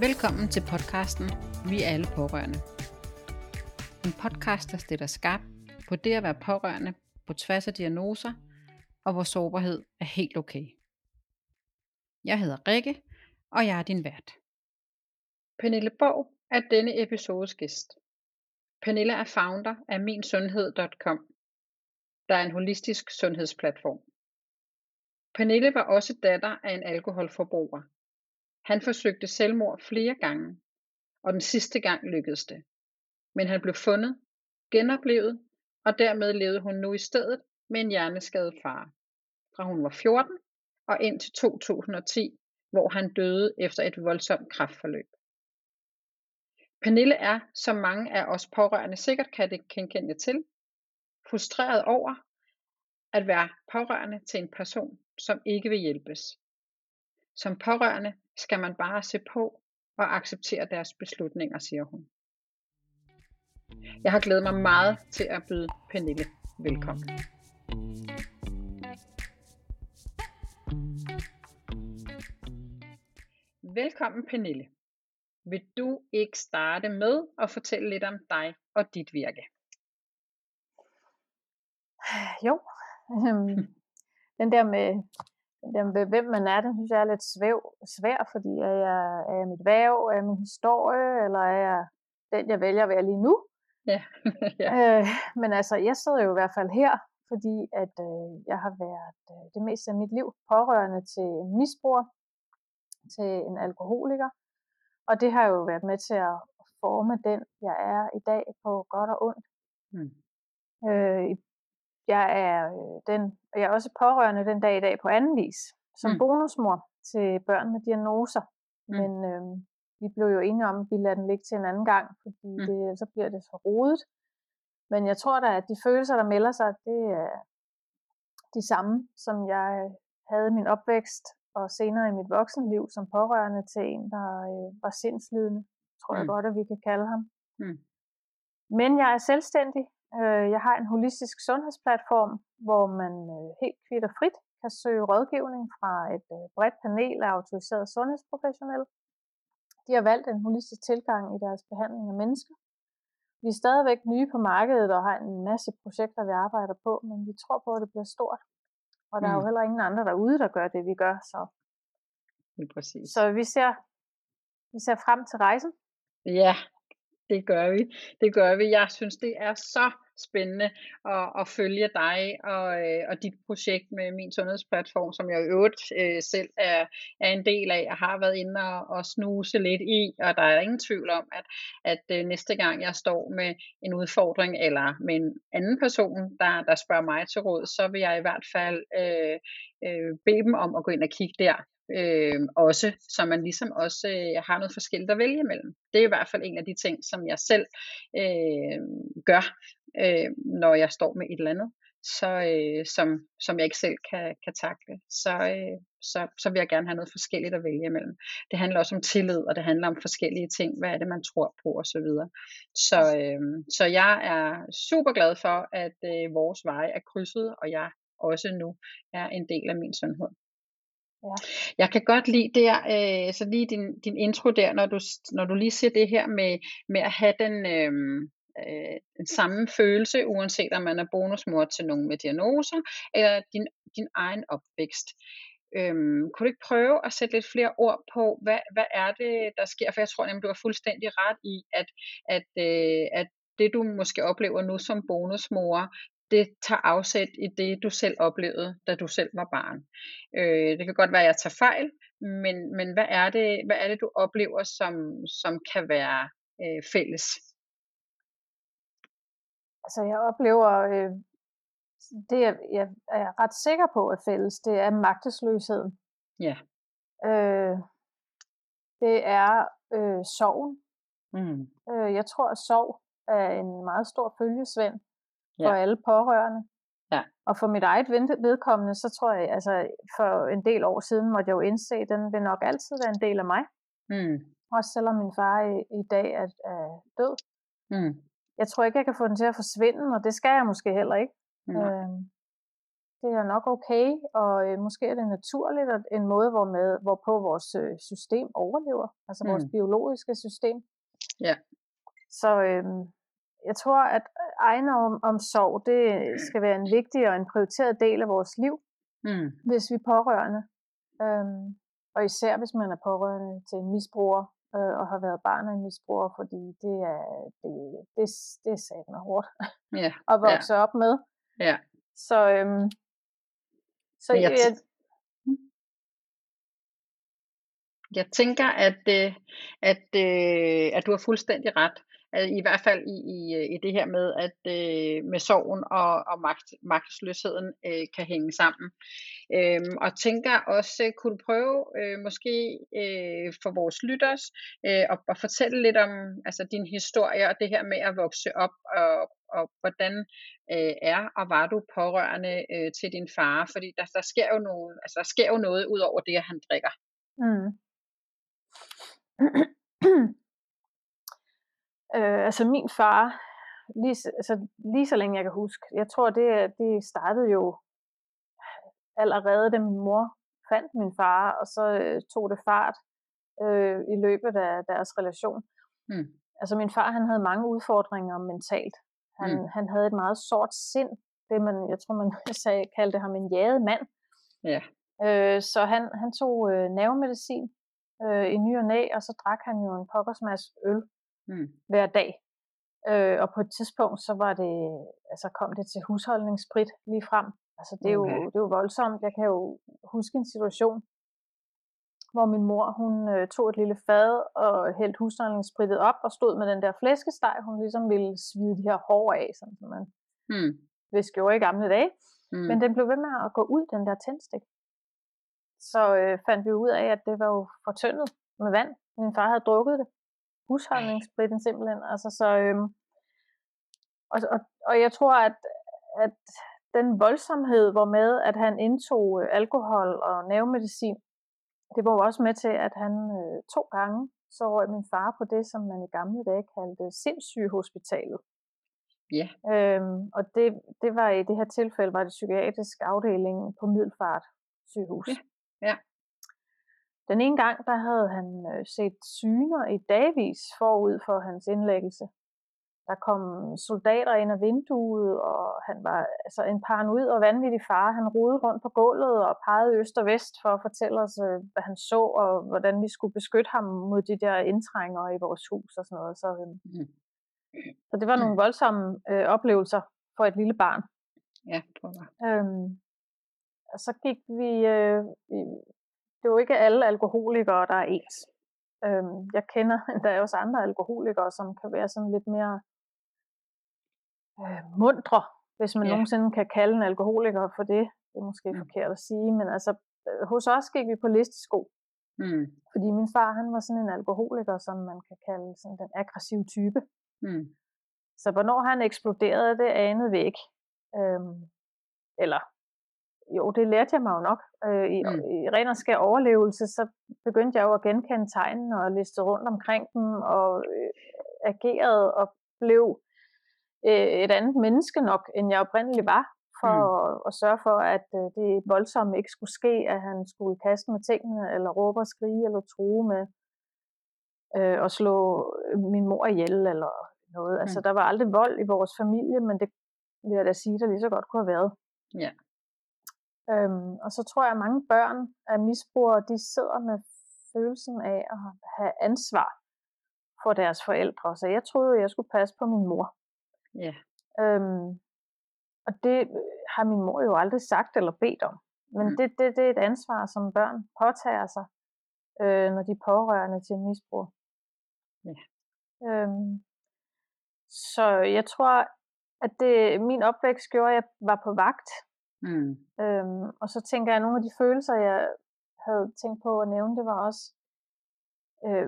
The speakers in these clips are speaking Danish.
Velkommen til podcasten Vi er alle pårørende. En podcast, der stiller skarp på det at være pårørende på tværs af diagnoser, og hvor sårbarhed er helt okay. Jeg hedder Rikke, og jeg er din vært. Pernille Borg er denne episodes gæst. Pernille er founder af minsundhed.com, der er en holistisk sundhedsplatform. Pernille var også datter af en alkoholforbruger. Han forsøgte selvmord flere gange, og den sidste gang lykkedes det. Men han blev fundet, genoplevet, og dermed levede hun nu i stedet med en hjerneskadet far. Fra hun var 14 og ind til 2010, hvor han døde efter et voldsomt kraftforløb. Pernille er, som mange af os pårørende sikkert kan det genkende til, frustreret over at være pårørende til en person, som ikke vil hjælpes. Som pårørende skal man bare se på og acceptere deres beslutninger, siger hun. Jeg har glædet mig meget til at byde Pernille velkommen. Velkommen Pernille. Vil du ikke starte med at fortælle lidt om dig og dit virke? Jo, øhm, den der med, der med, hvem man er, den synes jeg er lidt svæv, svær, fordi er jeg, er jeg mit værv, er jeg min historie, eller er jeg den, jeg vælger at være lige nu? Ja. ja. Øh, men altså, jeg sidder jo i hvert fald her, fordi at øh, jeg har været øh, det meste af mit liv pårørende til en misbruger, til en alkoholiker, og det har jo været med til at forme den, jeg er i dag på godt og ondt. Mm. Øh, jeg er øh, den, og jeg er også pårørende den dag i dag på anden vis, som mm. bonusmor til børn med diagnoser. Mm. Men øh, vi blev jo enige om, at vi lader den ligge til en anden gang, fordi mm. det, så bliver det så rodet. Men jeg tror da, at de følelser, der melder sig, det er de samme, som jeg havde i min opvækst, og senere i mit voksenliv som pårørende til en, der øh, var sindslidende, tror mm. jeg godt, at vi kan kalde ham. Mm. Men jeg er selvstændig. Øh, jeg har en holistisk sundhedsplatform, hvor man øh, helt kvitt og frit kan søge rådgivning fra et øh, bredt panel af autoriserede sundhedsprofessionelle. De har valgt en holistisk tilgang i deres behandling af mennesker. Vi er stadigvæk nye på markedet og har en masse projekter, vi arbejder på, men vi tror på, at det bliver stort. Og der mm. er jo mm. heller ingen andre derude, der gør det, vi gør. Så, ja, præcis. så vi, ser, vi ser frem til rejsen. Ja, det gør vi. Det gør vi. Jeg synes, det er så spændende at, at følge dig og, øh, og dit projekt med min sundhedsplatform, som jeg i øvrigt øh, selv er, er en del af. og har været inde og, og snuse lidt i, og der er ingen tvivl om, at, at øh, næste gang jeg står med en udfordring, eller med en anden person, der, der spørger mig til råd, så vil jeg i hvert fald øh, øh, bede dem om at gå ind og kigge der øh, også, så man ligesom også øh, har noget forskelligt at vælge imellem. Det er i hvert fald en af de ting, som jeg selv øh, gør, øh, når jeg står med et eller andet, så, øh, som, som jeg ikke selv kan, kan takle. Så, øh, så, så vil jeg gerne have noget forskelligt at vælge imellem. Det handler også om tillid, og det handler om forskellige ting. Hvad er det, man tror på osv. Så, videre. så, øh, så jeg er super glad for, at øh, vores veje er krydset, og jeg også nu er en del af min sundhed. Ja. Jeg kan godt lide der, øh, så lige din, din intro der, når du, når du lige ser det her med, med at have den, øh, øh, den samme følelse, uanset om man er bonusmor til nogen med diagnoser, eller din, din egen opvækst. Øhm, kunne du ikke prøve at sætte lidt flere ord på, hvad, hvad er det, der sker? For jeg tror nemlig, du har fuldstændig ret i, at, at, øh, at det du måske oplever nu som bonusmor, det tager afsæt i det, du selv oplevede, da du selv var barn. Øh, det kan godt være, at jeg tager fejl, men, men hvad, er det, hvad er det, du oplever, som, som kan være øh, fælles? Altså, jeg oplever, øh, det jeg, jeg er ret sikker på er fælles, det er magtesløsheden. Ja. Øh, det er øh, sorgen. Mm. Øh, jeg tror, at sorg er en meget stor følgesvend for ja. alle pårørende. Ja. Og for mit eget vedkommende, så tror jeg, altså for en del år siden måtte jeg jo indse, at den vil nok altid være en del af mig. Mm. Også selvom min far i, i dag er, er død. Mm. Jeg tror ikke, jeg kan få den til at forsvinde, og det skal jeg måske heller ikke. Mm. Øh, det er nok okay, og øh, måske er det naturligt, at en måde, hvor med, hvorpå vores øh, system overlever, altså mm. vores biologiske system. Ja. Så øh, jeg tror, at egne om, om sorg, det skal være en vigtig og en prioriteret del af vores liv, mm. hvis vi er pårørende. Øhm, og især hvis man er pårørende til en misbruger, øh, og har været barn af en misbruger, fordi det er, det, det, det er satme hårdt ja. at vokse ja. op med. Ja. Så, øhm, så jeg, jeg, jeg tænker, at, øh, at, øh, at du har fuldstændig ret. I hvert fald i, i, i det her med, at øh, med sorgen og, og magt, magtesløsheden øh, kan hænge sammen. Øhm, og tænker også, kunne du prøve øh, måske øh, for vores lytters øh, at, at fortælle lidt om altså, din historie og det her med at vokse op og, og hvordan øh, er og var du pårørende øh, til din far? Fordi der, der, sker jo nogle, altså, der sker jo noget ud over det, at han drikker. Mm. øh, altså min far, lige, altså, lige så længe jeg kan huske, jeg tror det, det startede jo allerede, da min mor fandt min far, og så øh, tog det fart øh, i løbet af deres relation. Mm. Altså min far, han havde mange udfordringer mentalt. Han, mm. han havde et meget sort sind. Det man, jeg tror man sagde, kaldte ham en jaget mand. Ja. Øh, så han, han tog øh, nervemedicin øh, i ny og næ, og så drak han jo en pokkersmas øl mm. hver dag. Øh, og på et tidspunkt, så var det, altså kom det til husholdningssprit lige frem. Altså det er, okay. jo, det er jo voldsomt. Jeg kan jo huske en situation, hvor min mor, hun øh, tog et lille fad og hældte husholdningssprittet op og stod med den der flæskesteg, hun ligesom ville svide de her hår af, sådan som man mm. hvis gjorde i gamle dage. Mm. Men den blev ved med at gå ud, den der tændstik. Så øh, fandt vi ud af, at det var jo fortyndet med vand. Min far havde drukket det. Husholdningsspritten simpelthen. Altså, så, øh, og, og, og jeg tror, at, at den voldsomhed, hvor med, at han indtog øh, alkohol og nervemedicin, det var jo også med til, at han øh, to gange så røg min far på det, som man i gamle dage kaldte sindssygehospitalet. Ja. Øhm, og det, det var i det her tilfælde, var det psykiatrisk afdeling på Middelfart sygehus. Ja. ja. Den ene gang, der havde han øh, set syner i dagvis forud for hans indlæggelse. Der kom soldater ind ad vinduet, og han var altså en paranoid og vanvittig far. Han rodede rundt på gulvet og pegede øst og vest for at fortælle os, øh, hvad han så, og hvordan vi skulle beskytte ham mod de der indtrænger i vores hus og sådan noget. Så, mm. så det var nogle voldsomme øh, oplevelser for et lille barn. Ja, tror jeg. Øhm, og så gik vi, øh, vi, det er jo ikke alle alkoholikere, der er ens. Øhm, jeg kender, der er også andre alkoholikere, som kan være sådan lidt mere øh, mundre, hvis man ja. nogensinde kan kalde en alkoholiker for det. Det er måske mm. forkert at sige, men altså øh, hos os gik vi på listesko. Mm. Fordi min far, han var sådan en alkoholiker, som man kan kalde sådan den aggressive type. Mm. Så hvornår han eksploderede, det anede vi ikke. Øhm, eller, jo, det lærte jeg mig jo nok. Øh, i, mm. I ren og skær overlevelse, så begyndte jeg jo at genkende tegnene og liste rundt omkring dem, og øh, agerede og blev øh, et andet menneske nok, end jeg oprindeligt var, for mm. at, at sørge for, at øh, det voldsomme ikke skulle ske, at han skulle kaste med tingene, eller råbe og skrige, eller true med øh, at slå min mor ihjel, eller noget. Altså, mm. Altså, der var aldrig vold i vores familie, men det vil jeg da sige, der lige så godt kunne have været. Ja. Øhm, og så tror jeg, at mange børn af misbrugere, de sidder med følelsen af at have ansvar for deres forældre. Så jeg troede, at jeg skulle passe på min mor. Ja. Øhm, og det har min mor jo aldrig sagt eller bedt om. Men mm. det, det, det er et ansvar, som børn påtager sig, øh, når de er pårørende til misbrug. Ja. Øhm, så jeg tror, at det, min opvækst gjorde, at jeg var på vagt. Mm. Øhm, og så tænker jeg, at nogle af de følelser, jeg havde tænkt på at nævne, det var også, øh,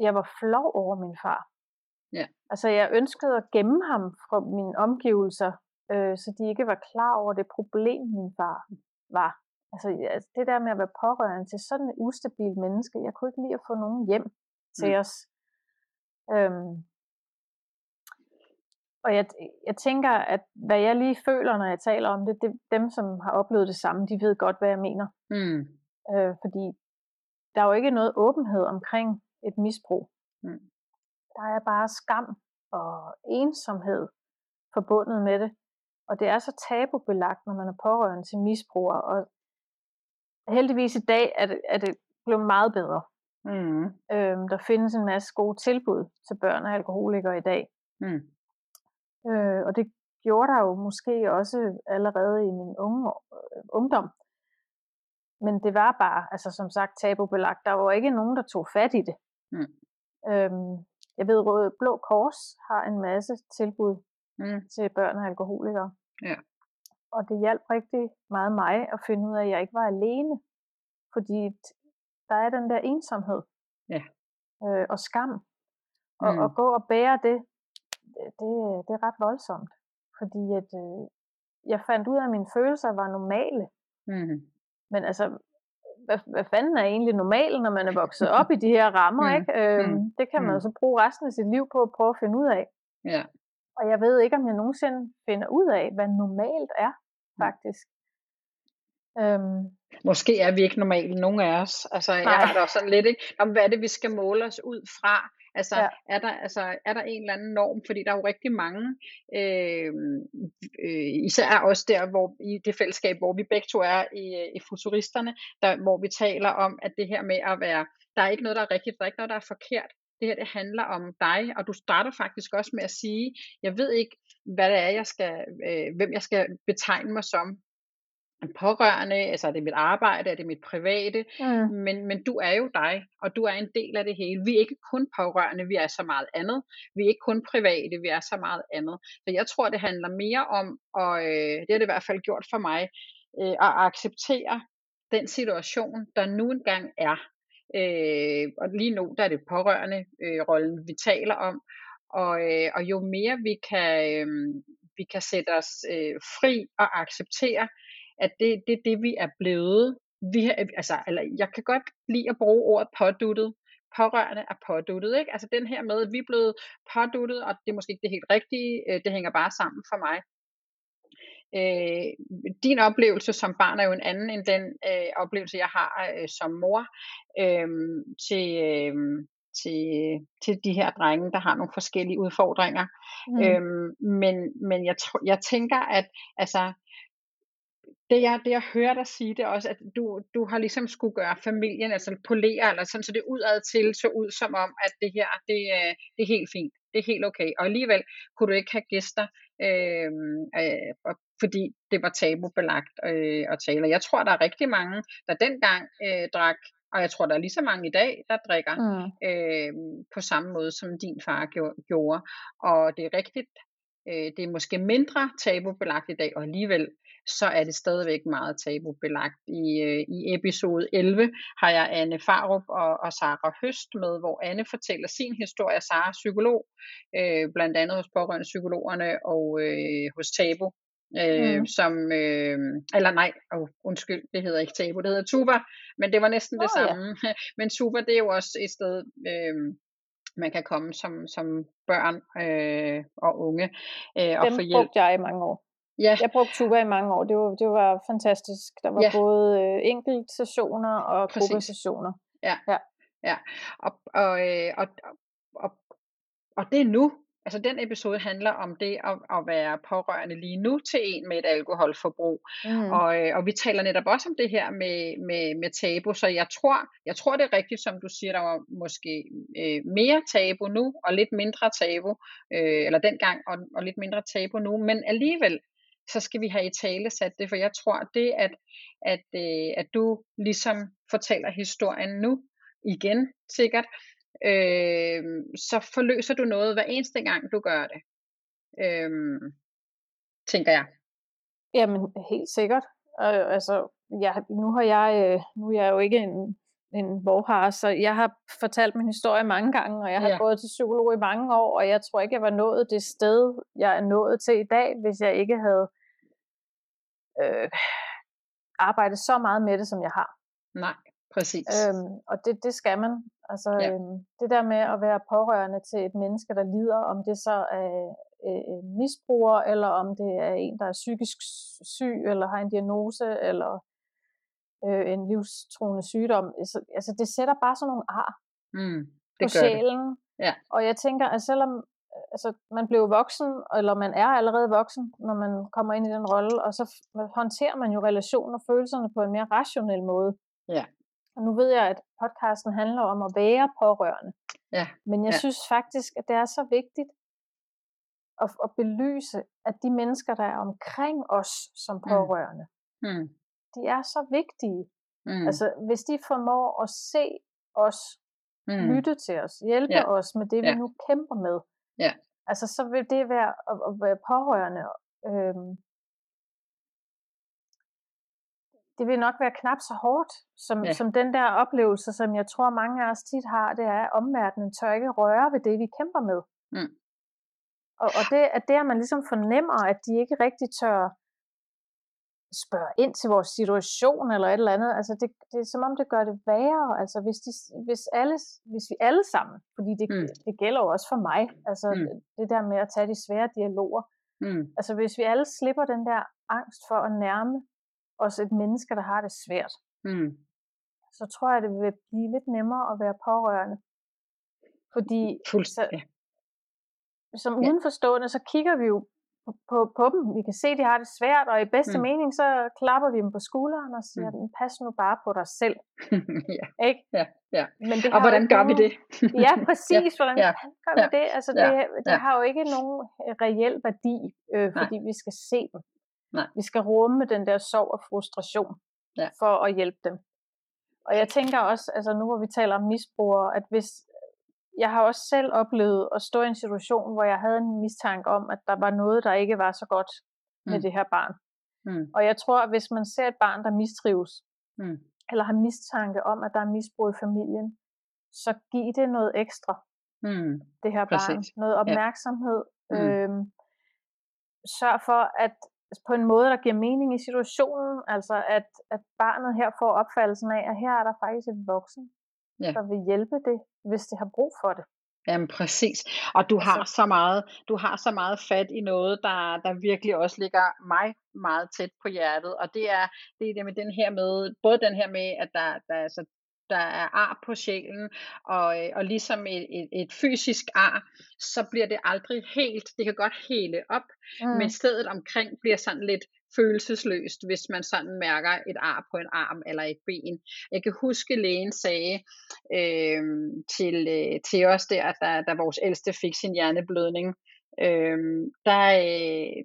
jeg var flov over min far. Ja. Altså jeg ønskede at gemme ham fra mine omgivelser, øh, så de ikke var klar over det problem, min far var. Altså det der med at være pårørende til sådan et ustabilt menneske, jeg kunne ikke lide at få nogen hjem til mm. os. Øhm, og jeg, jeg tænker, at hvad jeg lige føler, når jeg taler om det, det dem, som har oplevet det samme, de ved godt, hvad jeg mener. Mm. Øh, fordi der er jo ikke noget åbenhed omkring et misbrug. Mm. Der er bare skam og ensomhed forbundet med det. Og det er så tabubelagt, når man er pårørende til misbrugere. Og heldigvis i dag er det, er det blevet meget bedre. Mm. Øhm, der findes en masse gode tilbud til børn og alkoholikere i dag. Mm. Øh, og det gjorde der jo måske også allerede i min unge, øh, ungdom. Men det var bare, altså som sagt, tabubelagt. Der var ikke nogen, der tog fat i det. Mm. Øhm, jeg ved, at Blå Kors har en masse tilbud Mm. til børn og alkoholikere. Ja. Og det hjalp rigtig meget mig at finde ud af, at jeg ikke var alene. Fordi der er den der ensomhed. Ja. Øh, og skam. Og Mm. at gå og bære det, det, det- det er ret voldsomt. Fordi at, øh, jeg fandt ud af, at mine følelser var normale. Mm. Men altså, hvad, hvad fanden er egentlig normalt, når man er vokset op i de her rammer, Mm, ikke? Øhm, mm, det kan man mm. så bruge resten af sit liv på at prøve at finde ud af. Ja. Og jeg ved ikke, om jeg nogensinde finder ud af, hvad normalt er, Mm. faktisk. Øhm, Måske er vi ikke normale, nogen af os. Altså, jeg Nej. har det også sådan lidt, ikke? Om hvad er det, vi skal måle os ud fra? Altså, Ja. er, der, altså, er der en eller anden norm? Fordi der er jo rigtig mange, øh, øh, især også der, hvor i det fællesskab, hvor vi begge to er i, i futuristerne, der, hvor vi taler om, at det her med at være, der er ikke noget, der er rigtigt, der er ikke noget, der er forkert. Det her, det handler om dig, og du starter faktisk også med at sige, jeg ved ikke, hvad det er, jeg skal, øh, hvem jeg skal betegne mig som pårørende, altså er det mit arbejde, er det mit private, mm, men, men du er jo dig, og du er en del af det hele. Vi er ikke kun pårørende, vi er så meget andet. Vi er ikke kun private, vi er så meget andet. Så jeg tror, det handler mere om, og øh, det har det i hvert fald gjort for mig, øh, at acceptere den situation, der nu engang er. Øh, og lige nu, der er det pårørende øh, rollen, vi taler om. Og, øh, og jo mere vi kan, øh, vi kan sætte os øh, fri og acceptere, at det, det er det, vi er blevet. Vi, har- altså, eller, jeg kan godt lide at bruge ordet påduttet. Pårørende er påduttet. Ikke? Altså den her med, at vi er blevet påduttet, og det er måske ikke det helt rigtige, øh, det hænger bare sammen for mig. Øh, din oplevelse som barn er jo en anden end den øh, oplevelse, jeg har øh, som mor øh, til, øh, til, til de her drenge, der har nogle forskellige udfordringer. mm, Øhm, men men jeg, tr- jeg tænker, at altså, det jeg, det jeg hører dig sige, det er også, at du, du har ligesom skulle gøre familien, altså polere, eller sådan, så det udad til så ud som om, at det her, det, øh, det er helt fint, det er helt okay. Og alligevel kunne du ikke have gæster, øh, øh, og- fordi det var tabubelagt øh, at tale. Og Jeg tror, der er rigtig mange, der dengang øh, drak, og jeg tror, der er lige så mange i dag, der drikker mm, øh, på samme måde, som din far gjo- gjorde. Og det er rigtigt, øh, det er måske mindre tabubelagt i dag, og alligevel så er det stadigvæk meget tabubelagt. I, øh, I episode 11 har jeg Anne Farup og, og Sara Høst med, hvor Anne fortæller sin historie. Sara er psykolog, øh, blandt andet hos pårørende psykologerne og øh, hos Tabu. Øh, Mm. som, øh, eller nej, oh, undskyld, det hedder ikke Tabu, det hedder Tuba, men det var næsten det Åh, ja. samme. Men Tuba, det er jo også et sted, øh, man kan komme som, som børn øh, og unge øh, og Dem få hjælp. brugte jeg i mange år. Ja, Jeg brugte Tuba i mange år. Det var, det var fantastisk. Der var Ja. både øh, enkelt sessioner og gruppesessioner. Ja, og, og, øh, og, og, og det er nu. Altså den episode handler om det at, at være pårørende lige nu til en med et alkoholforbrug. Mm. Og, øh, og vi taler netop også om det her med, med, med tabu, så jeg tror, jeg tror det er rigtigt, som du siger, der var måske øh, mere tabu nu, og lidt mindre tabu, øh, eller dengang, og, og lidt mindre tabu nu, men alligevel, så skal vi have i tale sat det, for jeg tror, det at, at, øh, at du ligesom fortæller historien nu, igen sikkert, øh, så forløser du noget hver eneste gang, du gør det. Øh, tænker jeg. Jamen, helt sikkert. Øh, altså, jeg, nu har jeg, øh, nu er jeg jo ikke en, en vorhar, så jeg har fortalt min historie mange gange, og jeg har Ja. gået til psykolog i mange år, og jeg tror ikke, jeg var nået det sted, jeg er nået til i dag, hvis jeg ikke havde øh, arbejdet så meget med det, som jeg har. Nej, præcis. Øhm, og det, det skal man. Altså, Ja. øhm, det der med at være pårørende til et menneske, der lider, om det så er øh, misbruger, eller om det er en, der er psykisk syg, eller har en diagnose, eller øh, en livstruende sygdom. Altså, altså det sætter bare sådan nogle ar mm, det på sjælen. Det. Ja. Og jeg tænker, at selvom altså, man bliver voksen, eller man er allerede voksen, når man kommer ind i den rolle, og så håndterer man jo relationer og følelserne på en mere rationel måde. Ja. Og nu ved jeg, at podcasten handler om at være pårørende. Ja. Men jeg ja. synes faktisk, at det er så vigtigt at, at belyse, at de mennesker, der er omkring os som mm. pårørende, mm. Mm. de er så vigtige. Mm. Altså, hvis de formår at se os, mm. lytte til os, hjælpe ja. os med det, vi ja. nu kæmper med, ja. altså, så vil det være at, at være pårørende. Øhm, det vil nok være knap så hårdt, som, ja. som den der oplevelse, som jeg tror mange af os tit har, det er, at omverdenen tør ikke røre ved det, vi kæmper med. Mm. Og, og det er der, man ligesom fornemmer, at de ikke rigtig tør spørge ind til vores situation eller et eller andet. Altså det, det er som om, det gør det værre. Altså hvis, de, hvis, alle, hvis vi alle sammen, fordi det, mm. det gælder jo også for mig, altså mm. det der med at tage de svære dialoger. Mm. Altså hvis vi alle slipper den der angst for at nærme os et menneske, der har det svært, mm. så tror jeg, det vil blive lidt nemmere at være pårørende. Fordi så, som udenforstående, så kigger vi jo på, på, på dem. Vi kan se, at de har det svært, og i bedste mm. mening, så klapper vi dem på skulderen og siger, mm. pas nu bare på dig selv. ja. Ikke? Ja, ja. Men det og hvordan gør nogen... vi det? ja, præcis. ja. Hvordan ja. gør vi det? Altså, ja. det, det ja. har jo ikke nogen reel værdi, øh, fordi Nej. vi skal se dem. Nej. Vi skal rumme den der sorg og frustration ja. for at hjælpe dem. Og jeg tænker også, altså nu hvor vi taler om misbrugere, at hvis, jeg har også selv oplevet at stå i en situation, hvor jeg havde en mistanke om, at der var noget, der ikke var så godt med mm. det her barn. Mm. Og jeg tror, at hvis man ser et barn, der mistrives, mm. eller har mistanke om, at der er misbrug i familien, så giv det noget ekstra, mm. det her Præcis. barn. Noget opmærksomhed. Ja. Mm. Øhm, sørg for, at på en måde, der giver mening i situationen, altså at, at barnet her får opfattelsen af, at her er der faktisk et voksen, ja. der vil hjælpe det, hvis det har brug for det. Jamen præcis. Og du har altså, så meget, du har så meget fat i noget, der, der virkelig også ligger mig meget tæt på hjertet. Og det er det, er det med den her med, både den her med, at der, der altså der er ar på sjælen, og, og ligesom et, et, et fysisk ar, så bliver det aldrig helt, det kan godt hele op, mm. men stedet omkring bliver sådan lidt følelsesløst, hvis man sådan mærker et ar på en arm eller et ben. Jeg kan huske, lægen sagde øh, til, øh, til os der, da, da vores ældste fik sin hjerneblødning, øh, der, øh,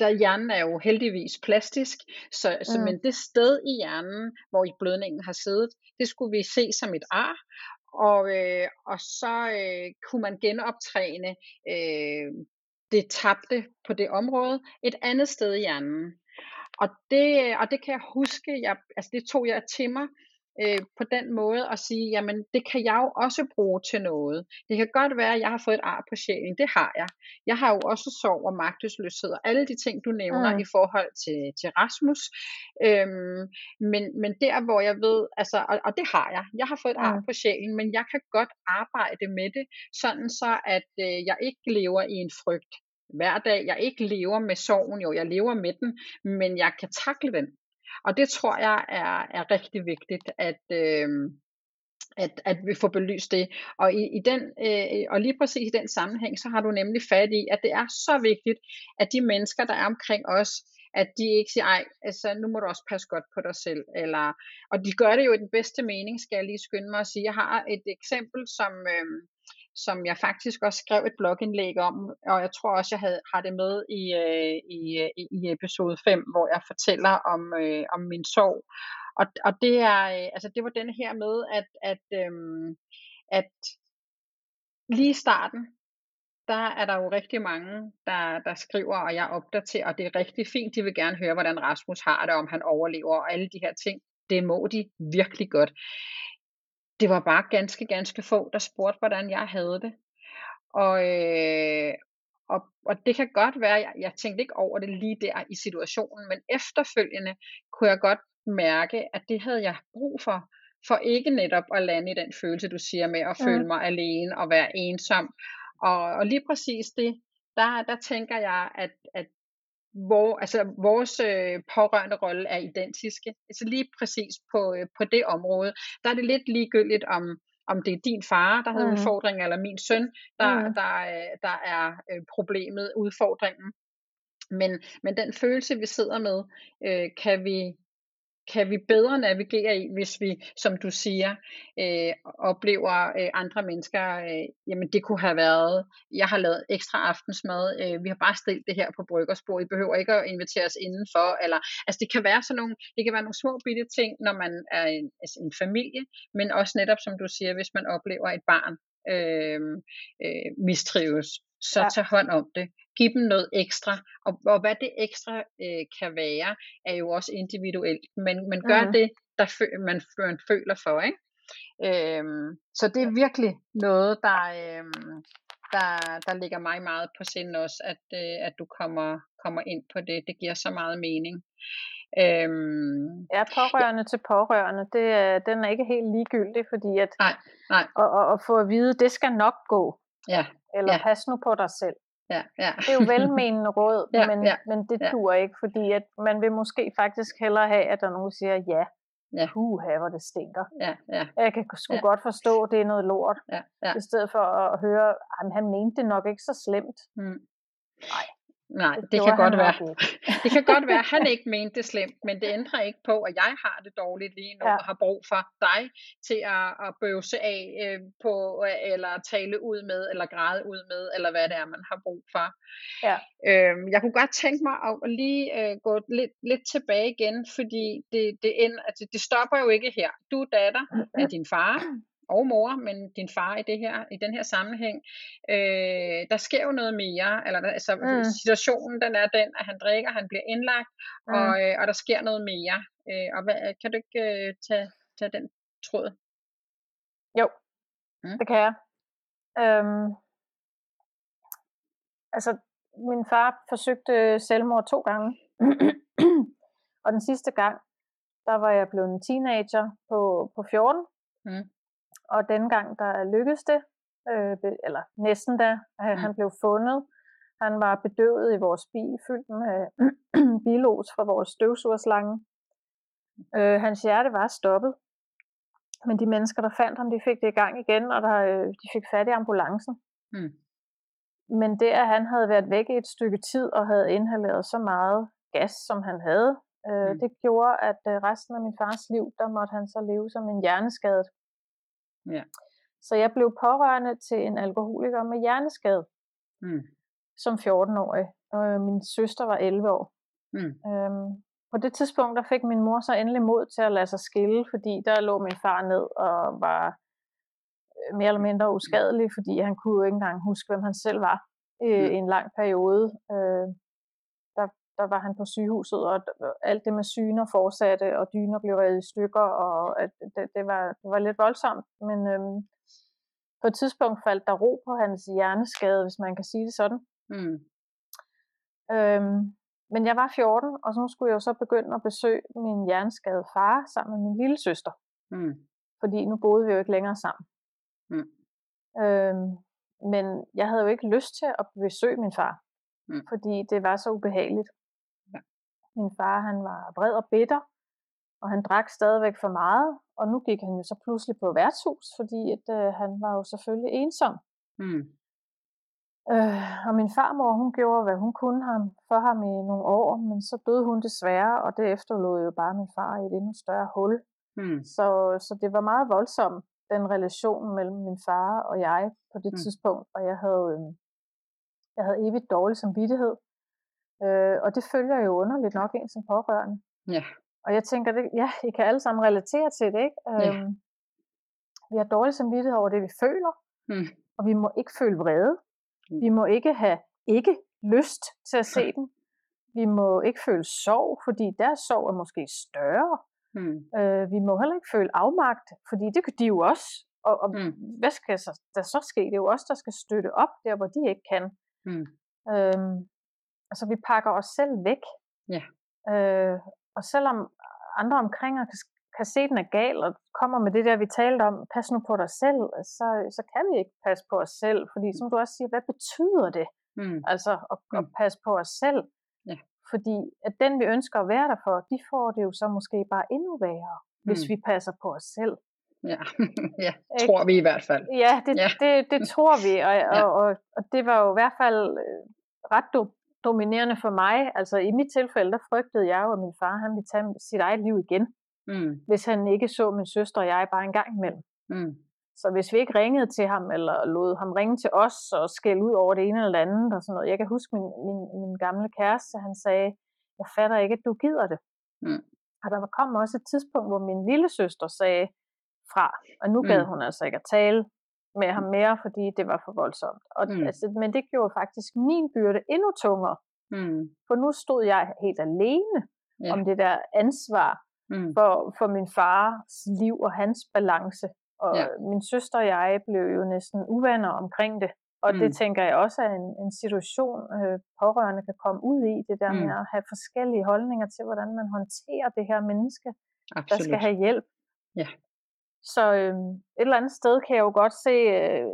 der hjernen er jo heldigvis plastisk, så, mm. så men det sted i hjernen, hvor i blødningen har siddet, det skulle vi se som et ar, og, øh, og så øh, kunne man genoptræne øh, det tabte på det område et andet sted i hjernen. Og det, og det kan jeg huske, jeg, altså det tog jeg til mig øh, på den måde at sige, jamen det kan jeg jo også bruge til noget. Det kan godt være, at jeg har fået et ar på sjælen, det har jeg. Jeg har jo også sorg og magtesløshed og alle de ting, du nævner mm. i forhold til, til Rasmus. Øhm, men, men der, hvor jeg ved, altså, og, og det har jeg, jeg har fået et mm. ar på sjælen, men jeg kan godt arbejde med det, sådan så at øh, jeg ikke lever i en frygt hver dag. Jeg ikke lever med sorgen, jo, jeg lever med den, men jeg kan takle den. Og det tror jeg er, er rigtig vigtigt, at, øh, at, at vi får belyst det. Og, i, i den, øh, og lige præcis i den sammenhæng, så har du nemlig fat i, at det er så vigtigt, at de mennesker, der er omkring os, at de ikke siger, ej, altså nu må du også passe godt på dig selv. Eller, og de gør det jo i den bedste mening, skal jeg lige skynde mig at sige. Jeg har et eksempel, som, øh, som jeg faktisk også skrev et blogindlæg om, og jeg tror også, jeg havde, har det med i, øh, i, øh, i episode 5, hvor jeg fortæller om, øh, om min sorg. Og, og det er, øh, altså det var den her med, at, at, øh, at lige i starten, der er der jo rigtig mange, der, der skriver, og jeg opdaterer, og det er rigtig fint, de vil gerne høre, hvordan Rasmus har det, om han overlever, og alle de her ting. Det må de virkelig godt det var bare ganske, ganske få, der spurgte, hvordan jeg havde det. Og, øh, og, og det kan godt være, jeg, jeg tænkte ikke over det lige der i situationen, men efterfølgende kunne jeg godt mærke, at det havde jeg brug for, for ikke netop at lande i den følelse, du siger med at føle mig alene og være ensom. Og, og lige præcis det, der, der tænker jeg, at, at hvor, altså, vores øh, pårørende rolle er identiske. Altså lige præcis på, øh, på det område, der er det lidt ligegyldigt om, om det er din far, der har mm. udfordringen, eller min søn, der, mm. der, der, der er øh, problemet, udfordringen. Men, men den følelse, vi sidder med, øh, kan vi kan vi bedre navigere i, hvis vi, som du siger, øh, oplever øh, andre mennesker, øh, jamen det kunne have været, jeg har lavet ekstra aftensmad, øh, vi har bare stillet det her på bryggersbord, I behøver ikke at invitere os indenfor, eller, altså det kan være sådan nogle, det kan være nogle små bitte ting, når man er en, altså en familie, men også netop, som du siger, hvis man oplever et barn øh, øh, mistrives, så ja. tag hånd om det. Giv dem noget ekstra, og, og hvad det ekstra øh, kan være, er jo også individuelt, men, men gør mm. det, der fø- man, man føler for, ikke? Øhm, så det er virkelig noget, der, øhm, der, der ligger mig meget på sind også, at, øh, at du kommer, kommer ind på det. Det giver så meget mening. Øhm, ja, pårørende ja. til pårørende, det, den er ikke helt ligegyldig, fordi at, nej, nej. At, at, at få at vide, det skal nok gå. Ja, eller ja. pas nu på dig selv. Ja, ja. Det er jo velmenende råd, ja, men, ja, men det ja. dur ikke, fordi at man vil måske faktisk hellere have, at der er nogen, siger, ja, ja. puha, hvor det stinker. Ja, ja. Jeg kan sgu ja. godt forstå, at det er noget lort, ja, ja. i stedet for at høre, at han mente det nok ikke så slemt. Mm. Nej, Nej, det, det kan godt være. det kan godt være, at han ikke mente det slemt, men det ændrer ikke på, at jeg har det dårligt lige nu, ja. og har brug for dig til at, at bøvse af øh, på, eller tale ud med, eller græde ud med, eller hvad det er, man har brug for. Ja. Øhm, jeg kunne godt tænke mig at lige øh, gå lidt, lidt tilbage igen, fordi det, det, end, altså, det stopper jo ikke her. Du er datter af din far, og mor, men din far i, det her, i den her sammenhæng, øh, der sker jo noget mere, eller altså, mm. situationen den er den, at han drikker, han bliver indlagt, mm. og, øh, og der sker noget mere. Øh, og hvad, kan du ikke øh, tage, tage den tråd? Jo, mm. det kan jeg. Øhm, altså, min far forsøgte selvmord to gange, og den sidste gang, der var jeg blevet en teenager på, på 14, mm. Og denne gang, der lykkedes det, øh, eller næsten da, øh, mm. han blev fundet. Han var bedøvet i vores bil, fyldt med bilos fra vores støvsugerslange. Øh, hans hjerte var stoppet. Men de mennesker, der fandt ham, de fik det i gang igen, og der, øh, de fik fat i ambulancen. Mm. Men det, at han havde været væk i et stykke tid og havde inhaleret så meget gas, som han havde, øh, mm. det gjorde, at øh, resten af min fars liv, der måtte han så leve som en hjerneskadet. Ja. Så jeg blev pårørende til en alkoholiker med hjerneskade mm. som 14-årig. Og min søster var 11 år. Mm. Øhm, på det tidspunkt der fik min mor så endelig mod til at lade sig skille, fordi der lå min far ned og var øh, mere eller mindre uskadelig, fordi han kunne jo ikke engang huske, hvem han selv var øh, i en lang periode. Øh, der var han på sygehuset, og alt det med syner fortsatte, og dyner blev revet i stykker, og at det, det, var, det var lidt voldsomt. Men øhm, på et tidspunkt faldt der ro på hans hjerneskade, hvis man kan sige det sådan. Mm. Øhm, men jeg var 14, og så skulle jeg jo så begynde at besøge min hjerneskade far sammen med min lille søster. Mm. Fordi nu boede vi jo ikke længere sammen. Mm. Øhm, men jeg havde jo ikke lyst til at besøge min far, mm. fordi det var så ubehageligt. Min far han var vred og bitter, og han drak stadigvæk for meget, og nu gik han jo så pludselig på værtshus, fordi at, øh, han var jo selvfølgelig ensom. Mm. Øh, og min farmor, hun gjorde, hvad hun kunne ham, for ham i nogle år, men så døde hun desværre, og det efterlod jo bare min far i et endnu større hul. Mm. Så, så det var meget voldsomt, den relation mellem min far og jeg på det mm. tidspunkt, og jeg havde, øh, jeg havde evigt dårlig samvittighed. Øh, og det følger jo underligt nok en som pårørende. Ja. Og jeg tænker, det, ja, I kan alle sammen relatere til det, ikke? Ja. Øhm, vi har dårlig samvittighed over det, vi føler, mm. og vi må ikke føle vrede. Mm. Vi må ikke have ikke lyst til at se den. Vi må ikke føle sorg, fordi deres sorg er måske større. Mm. Øh, vi må heller ikke føle afmagt, fordi det kan de jo også. Og, og mm. hvad skal så, der så ske? Det er jo os, der skal støtte op der, hvor de ikke kan. Mm. Øhm, altså vi pakker os selv væk. Ja. Øh, og selvom andre omkring os kan, kan se, at den er gal, og kommer med det der, vi talte om, pas nu på dig selv, så, så kan vi ikke passe på os selv. Fordi som du også siger, hvad betyder det Mm. Altså at, mm. at passe på os selv. Ja. Fordi at den, vi ønsker at være der for, de får det jo så måske bare endnu værre, mm. hvis vi passer på os selv. Ja, ja tror vi i hvert fald. Ja, det, ja. det, det tror vi, og, ja. og, og, og det var jo i hvert fald øh, ret do- dominerende for mig. Altså i mit tilfælde, der frygtede jeg jo, at min far han ville tage sit eget liv igen, mm. hvis han ikke så min søster og jeg bare en gang imellem. Mm. Så hvis vi ikke ringede til ham, eller lod ham ringe til os og skælde ud over det ene eller det andet, og sådan noget. Jeg kan huske min, min, min gamle kæreste, han sagde, jeg fatter ikke, at du gider det. Mm. Og der kom også et tidspunkt, hvor min lille søster sagde fra, og nu gad mm. hun altså ikke at tale med ham mere, fordi det var for voldsomt. Og, mm. altså, men det gjorde faktisk min byrde endnu tungere. Mm. For nu stod jeg helt alene ja. om det der ansvar mm. for, for min fars liv og hans balance. Og ja. min søster og jeg blev jo næsten uvenner omkring det. Og mm. det tænker jeg også er en, en situation, øh, pårørende kan komme ud i, det der mm. med at have forskellige holdninger til, hvordan man håndterer det her menneske, Absolut. der skal have hjælp. Ja. Så øh, et eller andet sted kan jeg jo godt se øh,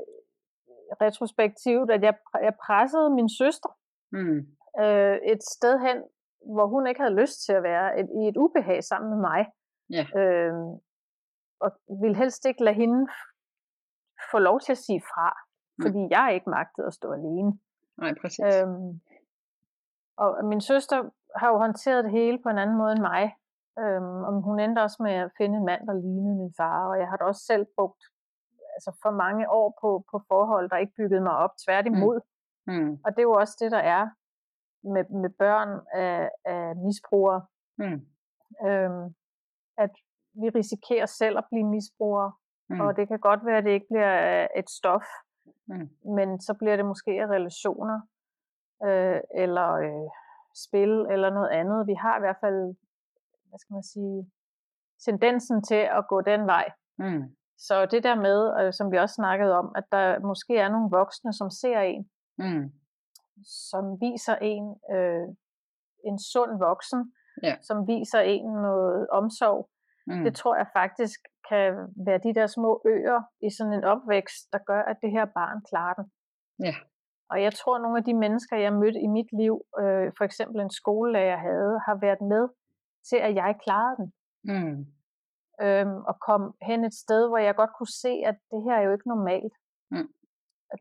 retrospektivt, at jeg, jeg pressede min søster mm. øh, et sted hen, hvor hun ikke havde lyst til at være, et, i et ubehag sammen med mig. Ja. Øh, og ville helst ikke lade hende få lov til at sige fra, mm. fordi jeg ikke magtede at stå alene. Nej, præcis. Øhm, og min søster har jo håndteret det hele på en anden måde end mig. Øhm, og hun endte også med at finde en mand, der lignede min far, og jeg har da også selv brugt altså for mange år på, på forhold, der ikke byggede mig op, tværtimod. Mm. Mm. Og det er jo også det, der er med, med børn af, af misbrugere. Mm. Øhm, at vi risikerer selv at blive misbrugere, mm. og det kan godt være, at det ikke bliver et stof, mm. men så bliver det måske relationer, øh, eller øh, spil, eller noget andet. Vi har i hvert fald, hvad skal man sige, tendensen til at gå den vej. Mm. Så det der med, øh, som vi også snakkede om, at der måske er nogle voksne, som ser en, mm. som viser en øh, en sund voksen, ja. som viser en noget omsorg, Mm. Det tror jeg faktisk kan være de der små øer i sådan en opvækst, der gør, at det her barn klarer den. Ja. Og jeg tror, at nogle af de mennesker, jeg mødte i mit liv, øh, for eksempel en skolelærer havde, har været med til, at jeg klarede den. Mm. Øhm, og kom hen et sted, hvor jeg godt kunne se, at det her er jo ikke normalt. Mm.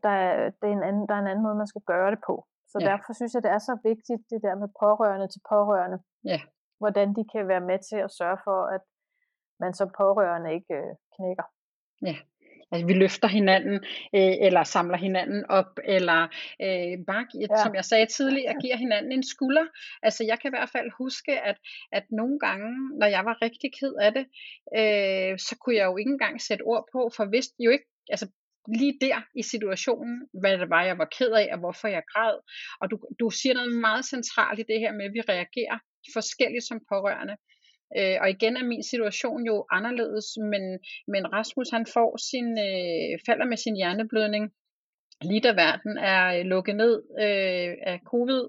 Der, er, det er en anden, der er en anden måde, man skal gøre det på. Så ja. derfor synes jeg, det er så vigtigt, det der med pårørende til pårørende. Ja. Hvordan de kan være med til at sørge for, at man som pårørende ikke øh, knækker. Ja, altså vi løfter hinanden, øh, eller samler hinanden op, eller øh, bare, ja. som jeg sagde tidligere, giver hinanden en skulder. Altså jeg kan i hvert fald huske, at, at nogle gange, når jeg var rigtig ked af det, øh, så kunne jeg jo ikke engang sætte ord på, for vidste jo ikke, altså lige der i situationen, hvad det var, jeg var ked af, og hvorfor jeg græd. Og du, du siger noget meget centralt i det her med, at vi reagerer forskelligt som pårørende. Øh, og igen er min situation jo anderledes, men, men Rasmus han får sin, øh, falder med sin hjerneblødning lige da verden er øh, lukket ned øh, af covid.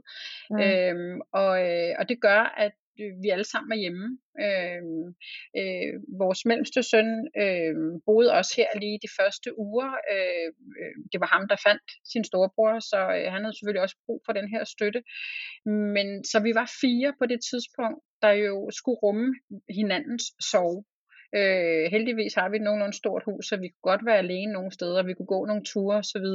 Mm. Øhm, og, øh, og det gør, at Øh, vi alle sammen er hjemme. Øh, øh, vores mellemste søn øh, boede også her lige de første uger. Øh, øh, det var ham, der fandt sin storebror, så øh, han havde selvfølgelig også brug for den her støtte. Men så vi var fire på det tidspunkt, der jo skulle rumme hinandens sorg. Øh, heldigvis har vi et nogenlunde stort hus, så vi kunne godt være alene nogle steder, vi kunne gå nogle ture osv.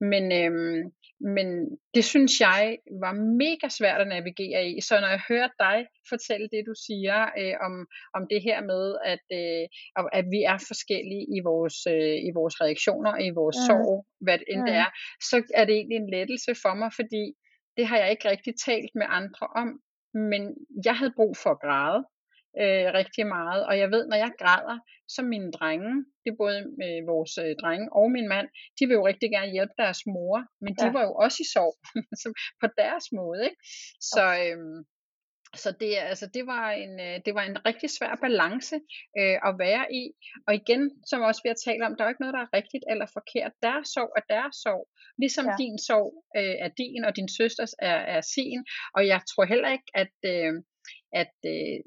Men, øhm, men det synes jeg var mega svært at navigere i. Så når jeg hører dig fortælle det, du siger øh, om, om det her med, at, øh, at vi er forskellige i vores, øh, i vores reaktioner, i vores mm. sorg, hvad det end mm. det er, så er det egentlig en lettelse for mig, fordi det har jeg ikke rigtig talt med andre om. Men jeg havde brug for at græde øh, rigtig meget. Og jeg ved, når jeg græder, så mine drenge, det er både med vores øh, drenge og min mand, de vil jo rigtig gerne hjælpe deres mor, men de ja. var jo også i sorg på deres måde. Ikke? Så, øh, så det, altså, det, var en, øh, det var en rigtig svær balance øh, at være i. Og igen, som også vi har talt om, der er jo ikke noget, der er rigtigt eller forkert. Deres sorg er deres sorg. Ligesom ja. din sorg øh, er din, og din søsters er, er sin. Og jeg tror heller ikke, at... Øh, at øh,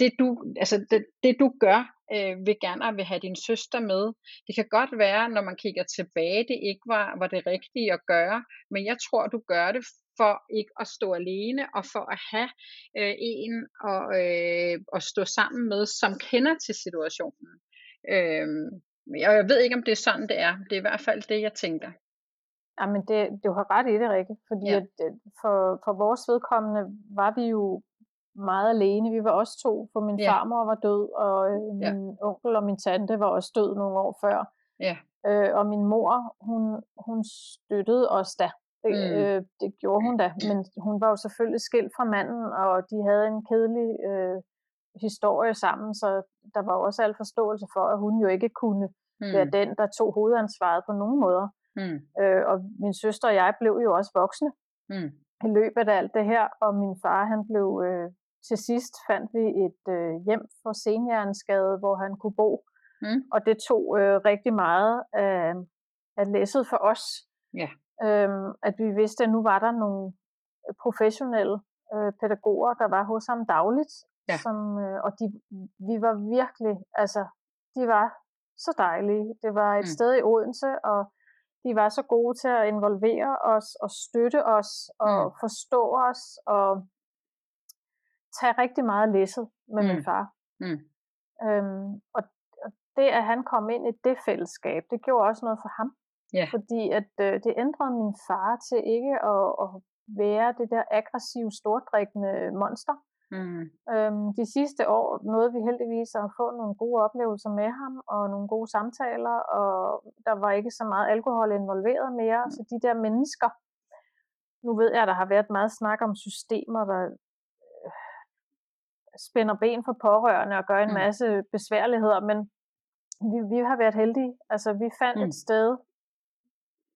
det, du, altså det, det du gør øh, vil gerne vil have din søster med. Det kan godt være, når man kigger tilbage, det ikke var, var det rigtige at gøre, men jeg tror, du gør det for ikke at stå alene, og for at have øh, en og, øh, at stå sammen med, som kender til situationen. Øh, jeg ved ikke, om det er sådan, det er. Det er i hvert fald det, jeg tænker. Jamen, det, du har ret i det, Rikke. Fordi ja. at, for, for vores vedkommende var vi jo meget alene. Vi var også to, for min ja. farmor var død, og øh, min ja. onkel og min tante var også død nogle år før. Ja. Øh, og min mor, hun, hun støttede os da. Det, mm. øh, det gjorde hun da, men hun var jo selvfølgelig skilt fra manden, og de havde en kedelig øh, historie sammen, så der var også al forståelse for, at hun jo ikke kunne mm. være den, der tog hovedansvaret på nogen måder. Mm. Øh, og min søster og jeg blev jo også voksne mm. i løbet af alt det her, og min far han blev øh, til sidst fandt vi et øh, hjem for senhjerneskade, hvor han kunne bo. Mm. Og det tog øh, rigtig meget af, af læsset for os. Ja. Øhm, at vi vidste, at nu var der nogle professionelle øh, pædagoger, der var hos ham dagligt. Ja. Som, øh, og de, vi var virkelig, altså, de var så dejlige. Det var et mm. sted i Odense, og de var så gode til at involvere os og støtte os og mm. forstå os og tage rigtig meget læsset med mm. min far. Mm. Øhm, og, og det, at han kom ind i det fællesskab, det gjorde også noget for ham. Yeah. Fordi at øh, det ændrede min far til ikke at, at være det der aggressive, stordrikkende monster. Mm. Øhm, de sidste år nåede vi heldigvis at få nogle gode oplevelser med ham, og nogle gode samtaler, og der var ikke så meget alkohol involveret mere, mm. så de der mennesker, nu ved jeg, at der har været meget snak om systemer, der spænder ben for pårørende og gør en mm. masse besværligheder, men vi, vi har været heldige. Altså, vi fandt mm. et sted,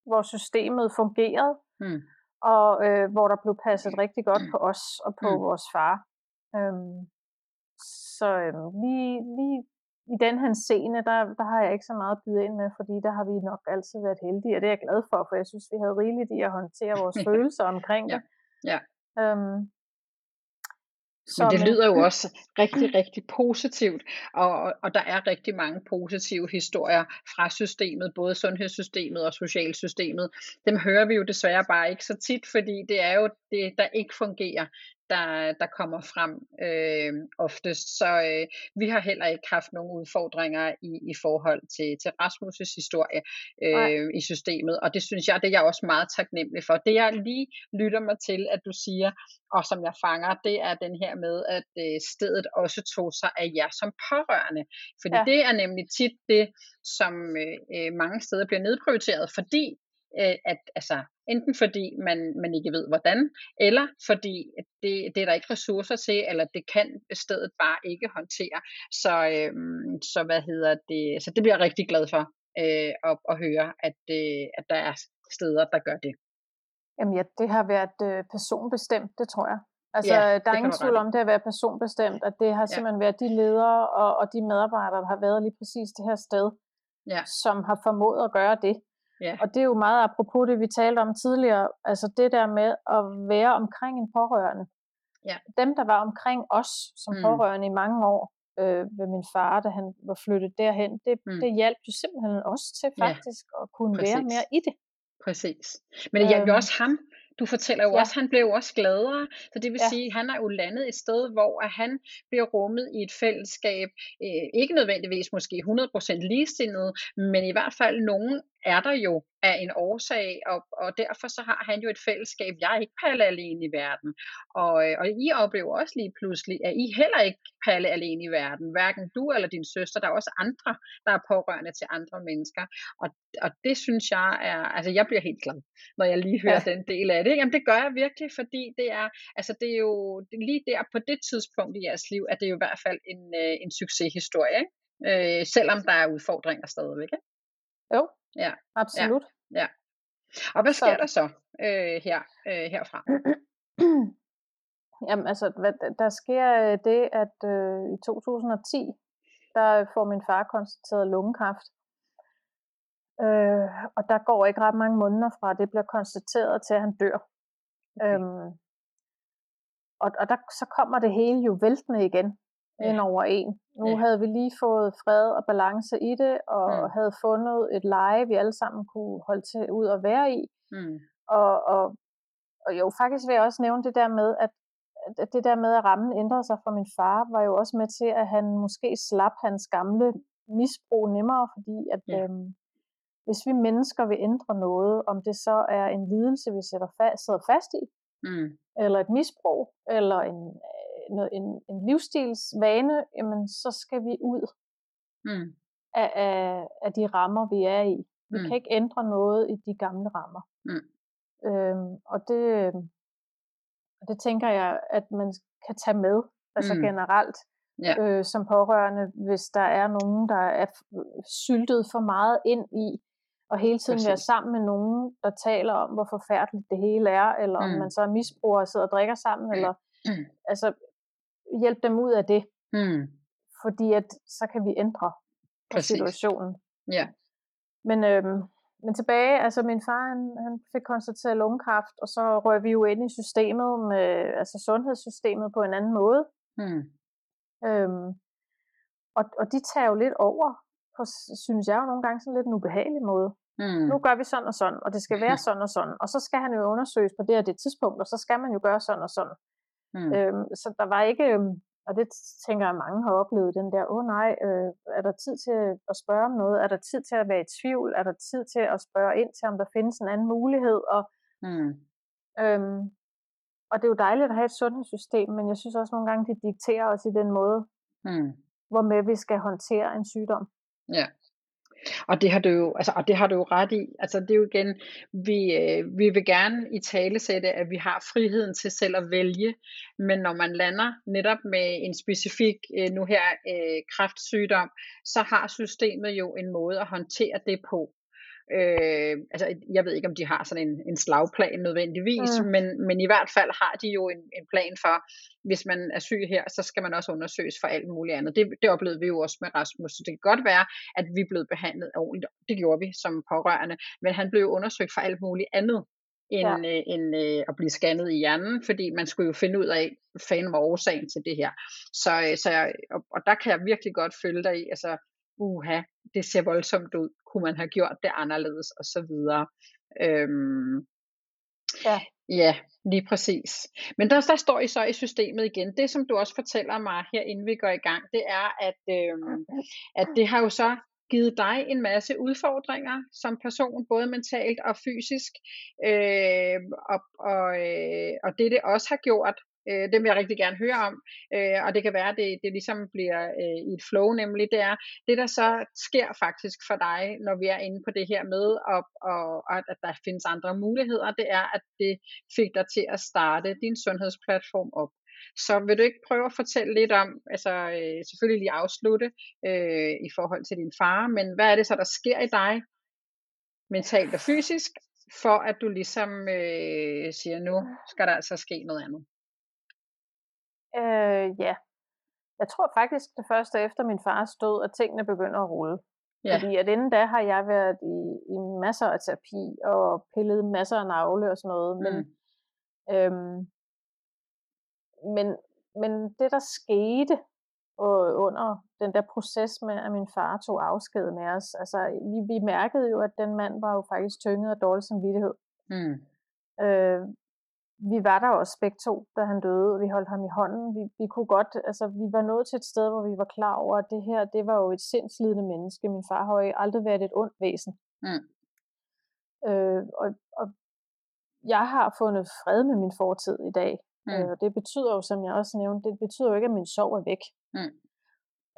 hvor systemet fungerede, mm. og øh, hvor der blev passet rigtig godt på os og på mm. vores far. Øhm, så øhm, lige, lige i den her scene, der, der har jeg ikke så meget at byde ind med, fordi der har vi nok altid været heldige, og det er jeg glad for, for jeg synes, vi havde rigeligt i at håndtere vores følelser omkring det. Ja. Øhm, men det lyder jo også rigtig, rigtig positivt, og, og der er rigtig mange positive historier fra systemet, både sundhedssystemet og socialsystemet. Dem hører vi jo desværre bare ikke så tit, fordi det er jo det, der ikke fungerer der, der kommer frem øh, oftest. Så øh, vi har heller ikke haft nogen udfordringer i, i forhold til, til Rasmus' historie øh, i systemet, og det synes jeg, det er jeg også meget taknemmelig for. Det jeg lige lytter mig til, at du siger, og som jeg fanger, det er den her med, at øh, stedet også tog sig af jer som pårørende. Fordi ja. det er nemlig tit det, som øh, øh mange steder bliver nedprioriteret, fordi øh, at altså, enten fordi man, man ikke ved hvordan, eller fordi det, det er der ikke ressourcer til, eller det kan stedet bare ikke håndtere. Så, øh, så hvad hedder det? Så det bliver jeg rigtig glad for øh, at, at høre, at, øh, at der er steder, der gør det. Jamen ja, det har været øh, personbestemt, det tror jeg. Altså, ja, der er ingen tvivl om, det har været personbestemt, at det har simpelthen ja. været de ledere og, og de medarbejdere, der har været lige præcis det her sted, ja. som har formået at gøre det. Ja. Og det er jo meget apropos det, vi talte om tidligere, altså det der med at være omkring en pårørende. Ja. Dem, der var omkring os som mm. pårørende i mange år, øh, ved min far, da han var flyttet derhen, det, mm. det hjalp jo simpelthen os til faktisk ja. at kunne Præcis. være mere i det. Præcis. Men det hjalp jo øhm. også ham du fortæller jo ja. også, at han blev også gladere. Så det vil ja. sige, at han er jo landet et sted, hvor at han bliver rummet i et fællesskab, øh, ikke nødvendigvis måske 100% ligestillet, men i hvert fald nogen er der jo af en årsag, og, og derfor så har han jo et fællesskab. Jeg er ikke palle alene i verden. Og, øh, og I oplever også lige pludselig, at I heller ikke palle alene i verden. Hverken du eller din søster. Der er også andre, der er pårørende til andre mennesker. Og, og det synes jeg er, altså jeg bliver helt glad, når jeg lige hører ja. den del af det. Jamen det gør jeg virkelig, fordi det er, altså det er jo lige der på det tidspunkt i jeres liv, at det er jo i hvert fald en, øh, en succeshistorie. Ikke? Øh, selvom der er udfordringer stadigvæk. Ikke? Jo, Ja. Absolut. Ja. ja. Og hvad sker så. der så øh, her, øh, herfra? Jamen altså, hvad, der sker øh, det, at øh, i 2010, der får min far konstateret lungekræft. Øh, og der går ikke ret mange måneder fra, det bliver konstateret til, at han dør. Okay. Øhm, og og der, så kommer det hele jo væltende igen. Ja. ind over en. Nu ja. havde vi lige fået fred og balance i det, og mm. havde fundet et leje, vi alle sammen kunne holde til ud og være i. Mm. Og, og, og jo, faktisk vil jeg også nævne det der med, at at det der med, at rammen ændrede sig for min far, var jo også med til, at han måske slap hans gamle misbrug nemmere, fordi at ja. øhm, hvis vi mennesker vil ændre noget, om det så er en lidelse, vi sætter fa- sidder fast i, mm. eller et misbrug, eller en, øh, en, en livsstilsvane, jamen så skal vi ud mm. af, af, af de rammer, vi er i. Vi mm. kan ikke ændre noget i de gamle rammer. Mm. Øhm, og det, og det tænker jeg, at man kan tage med, altså mm. generelt, ja. øh, som pårørende, hvis der er nogen, der er syltet for meget ind i, og hele tiden Præcis. være sammen med nogen, der taler om, hvor forfærdeligt det hele er, eller mm. om man så er misbruger og sidder og drikker sammen, mm. eller altså hjælp dem ud af det. Mm. Fordi at så kan vi ændre på situationen. Ja. Men øhm, men tilbage, altså min far, han, han fik konstateret lungekræft, og så røg vi jo ind i systemet, med, altså sundhedssystemet på en anden måde. Mm. Øhm, og, og de tager jo lidt over, på, synes jeg jo nogle gange sådan lidt en ubehagelig måde. Mm. Nu gør vi sådan og sådan, og det skal være sådan og sådan, og så skal han jo undersøges på det og det tidspunkt, og så skal man jo gøre sådan og sådan. Mm. Øhm, så der var ikke, øhm, og det tænker jeg, mange har oplevet, den der, åh oh, nej, øh, er der tid til at spørge om noget? Er der tid til at være i tvivl? Er der tid til at spørge ind til, om der findes en anden mulighed? Og, mm. øhm, og det er jo dejligt at have et sundhedssystem, men jeg synes også nogle gange, det dikterer os i den måde, mm. hvormed vi skal håndtere en sygdom. Ja. Og det har du jo, altså, og det har du jo ret i. Altså det er jo igen, vi, øh, vi vil gerne i tale sætte, at vi har friheden til selv at vælge, men når man lander netop med en specifik, øh, nu her, øh, kræftsygdom, så har systemet jo en måde at håndtere det på. Øh, altså, jeg ved ikke, om de har sådan en, en slagplan nødvendigvis, mm. men, men i hvert fald har de jo en, en plan for, hvis man er syg her, så skal man også undersøges for alt muligt andet. Det, det oplevede vi jo også med Rasmus, så det kan godt være, at vi blev behandlet ordentligt. Det gjorde vi som pårørende, men han blev undersøgt for alt muligt andet end, ja. øh, end øh, at blive scannet i hjernen, fordi man skulle jo finde ud af, hvad fanden var årsagen til det her. Så, øh, så jeg, og, og der kan jeg virkelig godt følge dig i, altså uha, det ser voldsomt ud, kunne man have gjort det anderledes, og så videre. Øhm, ja. Ja, lige præcis. Men der, der står I så i systemet igen. Det, som du også fortæller mig her, inden vi går i gang, det er, at, øhm, at det har jo så givet dig en masse udfordringer som person, både mentalt og fysisk. Øh, og, og, øh, og det, det også har gjort, Øh, det vil jeg rigtig gerne høre om, øh, og det kan være, at det, det ligesom bliver øh, i et flow nemlig, det er, det der så sker faktisk for dig, når vi er inde på det her med, og, og, og at der findes andre muligheder, det er, at det fik dig til at starte din sundhedsplatform op. Så vil du ikke prøve at fortælle lidt om, altså øh, selvfølgelig lige afslutte øh, i forhold til din far, men hvad er det så, der sker i dig, mentalt og fysisk, for at du ligesom øh, siger, nu skal der altså ske noget andet? Øh, ja. Jeg tror faktisk, det første efter min fars død, at tingene begynder at rulle. Ja. Fordi at inden da har jeg været i, i masser af terapi og pillet masser af navle og sådan noget. Men, mm. øhm, men, men det, der skete under den der proces med, at min far tog afsked med os, altså vi, vi mærkede jo, at den mand var jo faktisk tynget af dårlig samvittighed. Mm. Øh, vi var der også begge to, da han døde, og vi holdt ham i hånden. Vi, vi kunne godt, altså vi var nået til et sted, hvor vi var klar over, at det her, det var jo et sindslidende menneske. Min far har jo aldrig været et ondt væsen. Mm. Øh, og, og jeg har fundet fred med min fortid i dag. Mm. Øh, og det betyder jo, som jeg også nævnte, det betyder jo ikke, at min sorg er væk. Mm.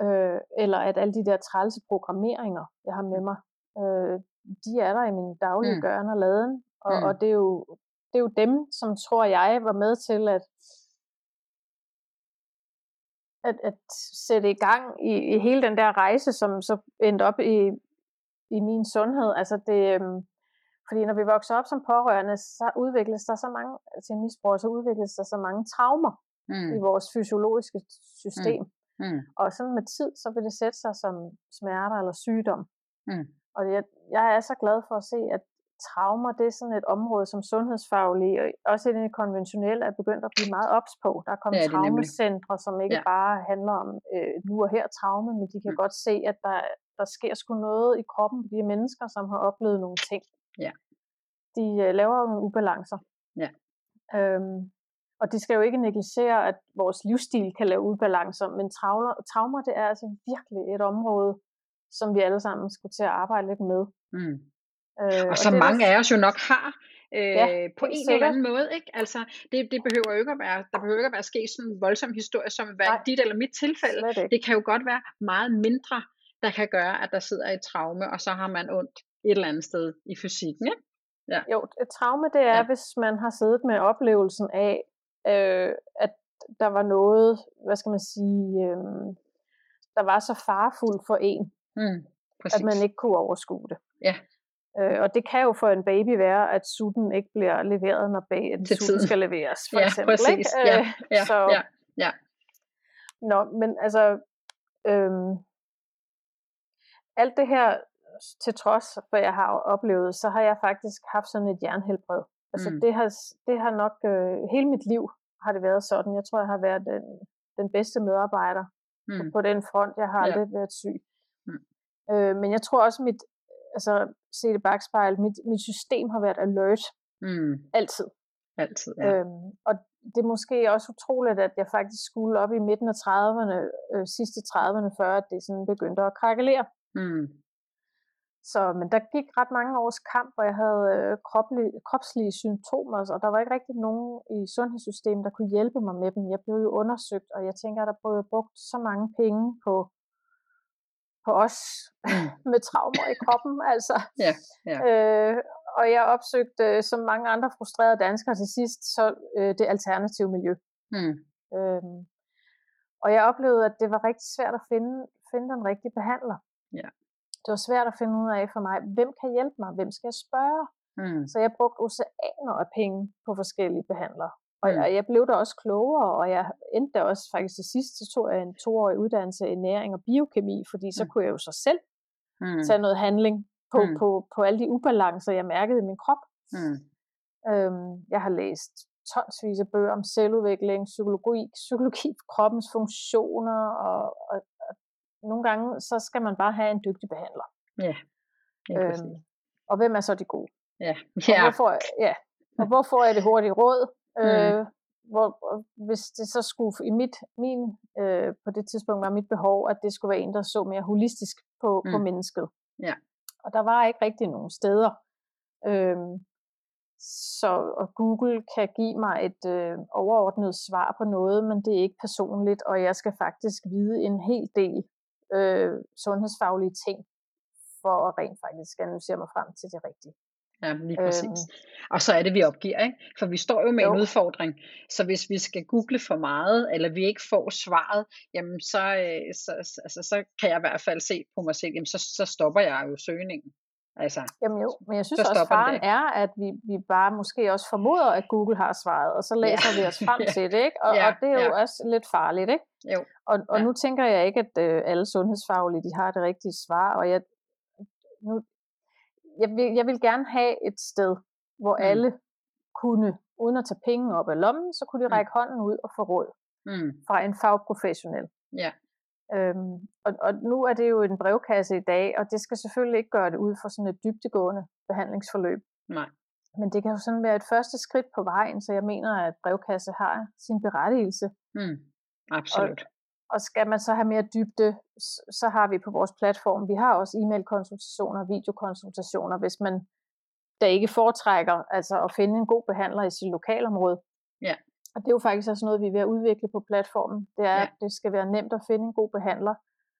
Øh, eller at alle de der trælse programmeringer, jeg har med mig, øh, de er der i min daglige mm. gørne og laden. Og, mm. og det er jo det er jo dem, som tror jeg var med til at, at, at sætte i gang i, i hele den der rejse, som så endte op i, i min sundhed. Altså det, øhm, fordi når vi vokser op som pårørende, så udvikles der så mange, til misbrug, så udvikles der så mange traumer mm. i vores fysiologiske system. Mm. Mm. Og sådan med tid, så vil det sætte sig som smerter eller sygdom. Mm. Og jeg, jeg er så glad for at se, at traumer, det er sådan et område, som sundhedsfaglige, og også i det konventionelle, er begyndt at blive meget ops på. Der er kommet ja, traumecentre, som ikke ja. bare handler om øh, nu og her traume, men de kan mm. godt se, at der, der sker sgu noget i kroppen på de mennesker, som har oplevet nogle ting. Ja. De øh, laver nogle ubalancer. Ja. Øhm, og de skal jo ikke negligere, at vores livsstil kan lave ubalancer, men traumer, traumer det er altså virkelig et område, som vi alle sammen skulle til at arbejde lidt med. Mm. Øh, og, og som mange af os jo nok har, øh, ja, på en sikkert. eller anden måde. Ikke? Altså, det, det behøver jo ikke at være, der behøver ikke at være sket sådan en voldsom historie, som hvad dit eller mit tilfælde. Det kan jo godt være meget mindre, der kan gøre, at der sidder et traume, og så har man ondt et eller andet sted i fysikken. Ikke? Ja. Jo, et traume det er, ja. hvis man har siddet med oplevelsen af, øh, at der var noget, hvad skal man sige, øh, der var så farfuldt for en, mm, at man ikke kunne overskue det. Ja. Øh, og det kan jo for en baby være, at sutten ikke bliver leveret, når baby, sutten skal leveres, for ja, eksempel. Præcis. Ikke? Ja, ja, så, ja, ja. Nå, men altså, øhm, alt det her til trods, for jeg har oplevet, så har jeg faktisk haft sådan et jernhelbred. Altså mm. det, har, det har nok, øh, hele mit liv har det været sådan. Jeg tror, jeg har været den, den bedste medarbejder mm. på, på den front. Jeg har aldrig ja. været syg. Mm. Øh, men jeg tror også, mit, altså se det bagspejl, mit, mit system har været alert. Mm. Altid. Altid, ja. Øhm, og det er måske også utroligt, at jeg faktisk skulle op i midten af 30'erne, øh, sidste 30'erne, før at det sådan begyndte at krakelere. Mm. Så, men der gik ret mange års kamp, hvor jeg havde øh, kropslige, kropslige symptomer, og der var ikke rigtig nogen i sundhedssystemet, der kunne hjælpe mig med dem. Jeg blev jo undersøgt, og jeg tænker, at der blev brugt så mange penge på, på os mm. med traumer i kroppen. Altså. Ja, ja. Øh, og jeg opsøgte, som mange andre frustrerede danskere til sidst, så øh, det alternative miljø. Mm. Øhm, og jeg oplevede, at det var rigtig svært at finde, finde den rigtige behandler. Ja det var svært at finde ud af for mig, hvem kan hjælpe mig, hvem skal jeg spørge? Mm. Så jeg brugte oceaner af penge på forskellige behandlere. Og jeg, mm. jeg blev da også klogere, og jeg endte da også faktisk til sidst, så tog jeg en toårig uddannelse i næring og biokemi, fordi så mm. kunne jeg jo så selv mm. tage noget handling på, mm. på, på alle de ubalancer, jeg mærkede i min krop. Mm. Øhm, jeg har læst tonsvis af bøger om selvudvikling, psykologi, psykologi kroppens funktioner og, og, nogle gange, så skal man bare have en dygtig behandler. Ja, ja øhm, Og hvem er så de gode? Ja. ja. Og, hvorfor, ja. og hvorfor er det hurtigt råd? Mm. Øh, hvor, hvis det så skulle, i mit, min, øh, på det tidspunkt var mit behov, at det skulle være en, der så mere holistisk på, mm. på mennesket. Ja. Og der var ikke rigtig nogen steder. Øhm, så og Google kan give mig et øh, overordnet svar på noget, men det er ikke personligt, og jeg skal faktisk vide en hel del øh, sundhedsfaglige ting, for at rent faktisk analysere mig frem til det rigtige. Ja, lige præcis. Øhm, og så er det, vi opgiver, ikke? For vi står jo med jo. en udfordring. Så hvis vi skal google for meget, eller vi ikke får svaret, jamen så, øh, så, altså, så kan jeg i hvert fald se på mig selv, jamen så, så stopper jeg jo søgningen. Altså, Jamen jo, men jeg synes også, faren er, at vi, vi bare måske også formoder, at Google har svaret, og så læser ja. vi os frem til det, ikke? Og, ja, og det er jo ja. også lidt farligt, ikke? Jo. Og, og ja. nu tænker jeg ikke, at øh, alle sundhedsfaglige, de har det rigtige svar, og jeg, nu, jeg, vil, jeg vil gerne have et sted, hvor mm. alle kunne, uden at tage penge op af lommen, så kunne de mm. række mm. hånden ud og få råd mm. fra en fagprofessionel. Ja. Øhm, og, og nu er det jo en brevkasse i dag, og det skal selvfølgelig ikke gøre det ud for sådan et dybtegående behandlingsforløb. Nej. Men det kan jo sådan være et første skridt på vejen, så jeg mener, at brevkasse har sin berettigelse. Mm, absolut. Og, og skal man så have mere dybde, så har vi på vores platform, vi har også e-mail-konsultationer, videokonsultationer, hvis man der ikke foretrækker altså at finde en god behandler i sit lokalområde. Ja. Og det er jo faktisk også noget, vi er ved at udvikle på platformen. Det er, ja. at det skal være nemt at finde en god behandler.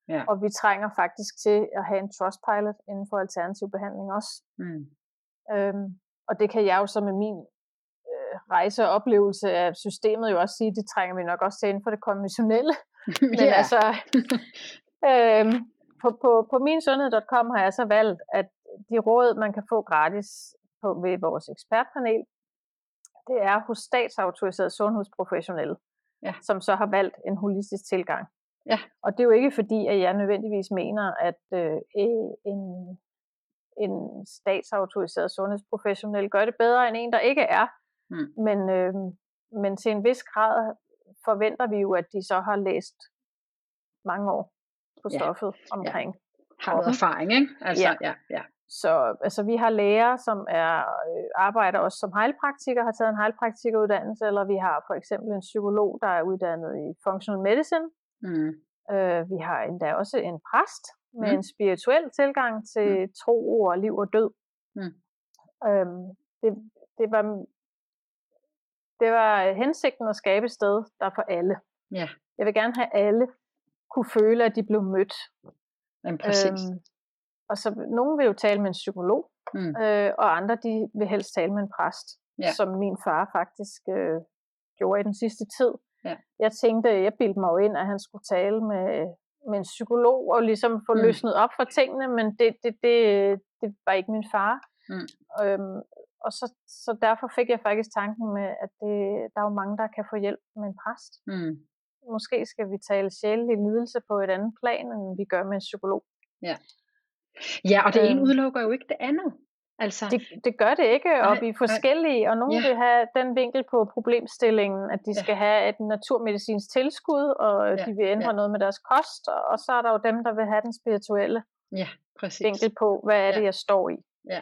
Ja. Og vi trænger faktisk til at have en trustpilot inden for alternativ behandling også. Mm. Øhm, og det kan jeg jo så med min øh, rejse og oplevelse af systemet jo også sige, det trænger vi nok også til inden for det konventionelle. Men yeah. altså, øhm, på, på, på minsundhed.com har jeg så valgt, at de råd, man kan få gratis på, ved vores ekspertpanel, det er hos statsautoriseret sundhedsprofessionelle, ja. som så har valgt en holistisk tilgang. Ja. Og det er jo ikke fordi, at jeg nødvendigvis mener, at øh, en, en statsautoriseret sundhedsprofessionel gør det bedre end en, der ikke er. Mm. Men, øh, men til en vis grad forventer vi jo, at de så har læst mange år på stoffet ja. omkring. Ja. Har noget erfaring, ikke? Altså, ja. ja, ja. Så altså, vi har læger, som er øh, arbejder også som heilpraktiker, har taget en heilpraktikeruddannelse, eller vi har for eksempel en psykolog, der er uddannet i functional medicine. Mm. Øh, vi har endda også en præst med mm. en spirituel tilgang til mm. tro og liv og død. Mm. Øhm, det, det, var, det var hensigten at skabe et sted, der er for alle. Ja. Jeg vil gerne have alle kunne føle, at de blev mødt. Jamen, præcis. Øhm, og så nogen vil jo tale med en psykolog, mm. øh, og andre de vil helst tale med en præst, ja. som min far faktisk øh, gjorde i den sidste tid. Ja. Jeg tænkte, jeg bildte mig jo ind, at han skulle tale med, med en psykolog og ligesom få mm. løsnet op for tingene, men det, det, det, det var ikke min far. Mm. Øhm, og så, så derfor fik jeg faktisk tanken med, at det, der er jo mange, der kan få hjælp med en præst. Mm. Måske skal vi tale sjælelig lidelse på et andet plan, end vi gør med en psykolog. Ja, ja og det øhm, ene udelukker jo ikke det andet. Altså, det, det gør det ikke, og vi er forskellige, og nogen ja. vil have den vinkel på problemstillingen, at de ja. skal have et naturmedicinsk tilskud, og ja. de vil ændre ja. noget med deres kost, og så er der jo dem, der vil have den spirituelle ja, præcis. vinkel på, hvad er det, ja. jeg står i. Ja.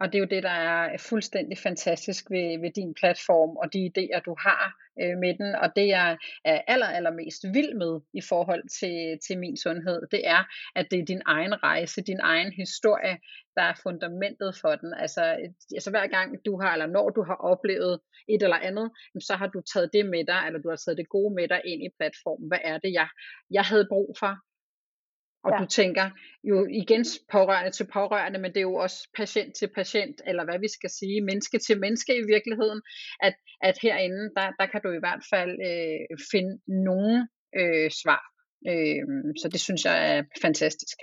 Og det er jo det, der er fuldstændig fantastisk ved, ved din platform, og de idéer, du har øh, med den. Og det, jeg er aller, allermest vild med i forhold til, til min sundhed, det er, at det er din egen rejse, din egen historie, der er fundamentet for den. Altså, øh, altså hver gang du har, eller når du har oplevet et eller andet, så har du taget det med dig, eller du har taget det gode med dig ind i platformen. Hvad er det, jeg, jeg havde brug for? Og ja. du tænker jo igen pårørende til pårørende, men det er jo også patient til patient, eller hvad vi skal sige, menneske til menneske i virkeligheden, at, at herinde, der, der kan du i hvert fald øh, finde nogle øh, svar. Øh, så det synes jeg er fantastisk.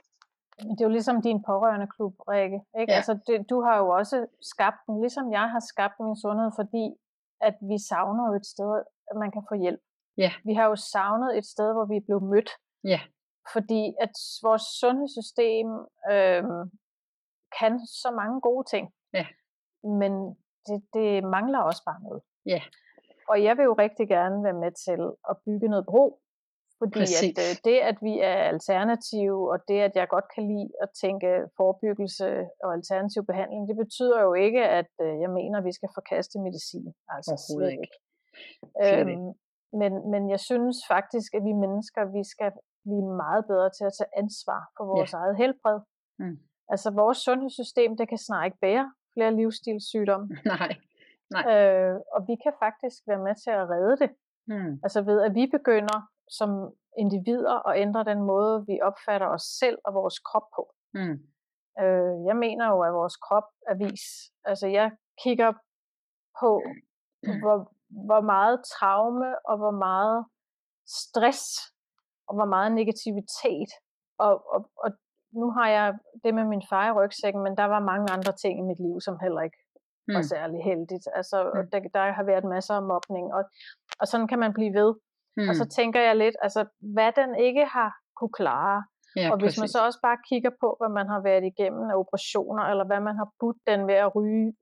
Det er jo ligesom din pårørende klub, Rikke. Ikke? Ja. Altså, det, du har jo også skabt den, ligesom jeg har skabt min sundhed, fordi at vi savner jo et sted, at man kan få hjælp. Ja. Vi har jo savnet et sted, hvor vi blev mødt. Ja fordi at vores sundhedssystem øh, kan så mange gode ting. Ja. Men det, det mangler også bare noget. Ja. Og jeg vil jo rigtig gerne være med til at bygge noget bro. Fordi at, øh, det, at vi er alternative, og det, at jeg godt kan lide at tænke forebyggelse og alternativ behandling, det betyder jo ikke, at øh, jeg mener, at vi skal forkaste medicin. Altså slet ikke. ikke. Øhm, men, men jeg synes faktisk, at vi mennesker, vi skal vi er meget bedre til at tage ansvar for vores ja. eget helbred. Mm. Altså vores sundhedssystem, det kan snart ikke bære flere livsstilssygdomme. Nej. Nej. Øh, og vi kan faktisk være med til at redde det. Mm. Altså ved at vi begynder som individer at ændre den måde, vi opfatter os selv og vores krop på. Mm. Øh, jeg mener jo, at vores krop er vis. Altså jeg kigger på, mm. hvor, hvor meget traume og hvor meget stress og hvor meget negativitet. Og, og, og nu har jeg det med min far i rygsækken, men der var mange andre ting i mit liv, som heller ikke mm. var særlig heldigt. Altså, mm. der, der har været masser af mobning, og, og sådan kan man blive ved. Mm. Og så mm. tænker jeg lidt, altså, hvad den ikke har kunne klare, Ja, og hvis præcis. man så også bare kigger på, hvad man har været igennem af operationer, eller hvad man har budt den ved at ryge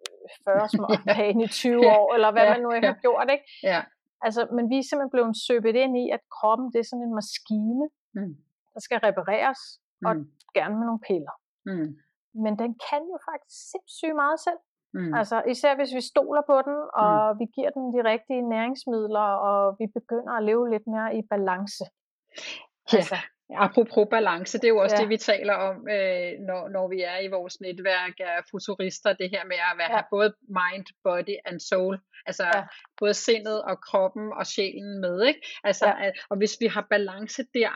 40 små ja. i 20 år, eller hvad ja. man nu ikke har gjort, ikke? Ja. Altså, men vi er simpelthen blevet søbet ind i, at kroppen det er sådan en maskine, mm. der skal repareres, og mm. gerne med nogle piller. Mm. Men den kan jo faktisk sindssygt meget selv. Mm. Altså især hvis vi stoler på den, og mm. vi giver den de rigtige næringsmidler, og vi begynder at leve lidt mere i balance. Ja. Altså, Apropos balance, det er jo også ja. det, vi taler om, øh, når, når vi er i vores netværk af futurister, det her med at være ja. både mind, body and soul, altså ja. både sindet og kroppen og sjælen med, ikke? Altså, ja. og hvis vi har balance der,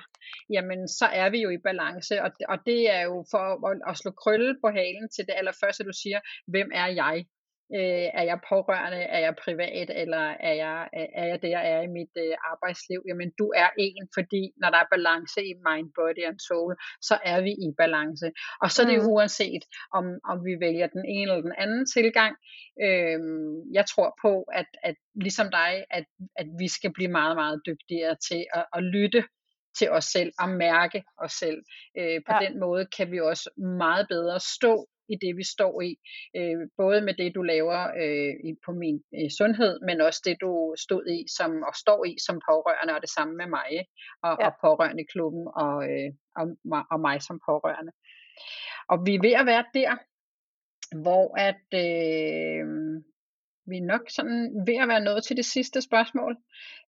jamen så er vi jo i balance, og, og det er jo for at, at slå krølle på halen til det allerførste, du siger, hvem er jeg? Øh, er jeg pårørende? Er jeg privat? Eller er jeg, er jeg der, er i mit øh, arbejdsliv? Jamen, du er en, fordi når der er balance i mind, body and soul, så er vi i balance. Og så er det jo mm. uanset, om, om vi vælger den ene eller den anden tilgang. Øh, jeg tror på, at, at ligesom dig, at, at vi skal blive meget, meget dygtigere til at, at lytte til os selv og mærke os selv. Øh, på ja. den måde kan vi også meget bedre stå i det, vi står i. Øh, både med det, du laver øh, på min øh, sundhed, men også det, du stod i som, og står i som pårørende, og det samme med mig og, ja. og pårørende i klubben og, øh, og, og mig som pårørende. Og vi er ved at være der, hvor at øh, vi er nok sådan ved at være nået til det sidste spørgsmål,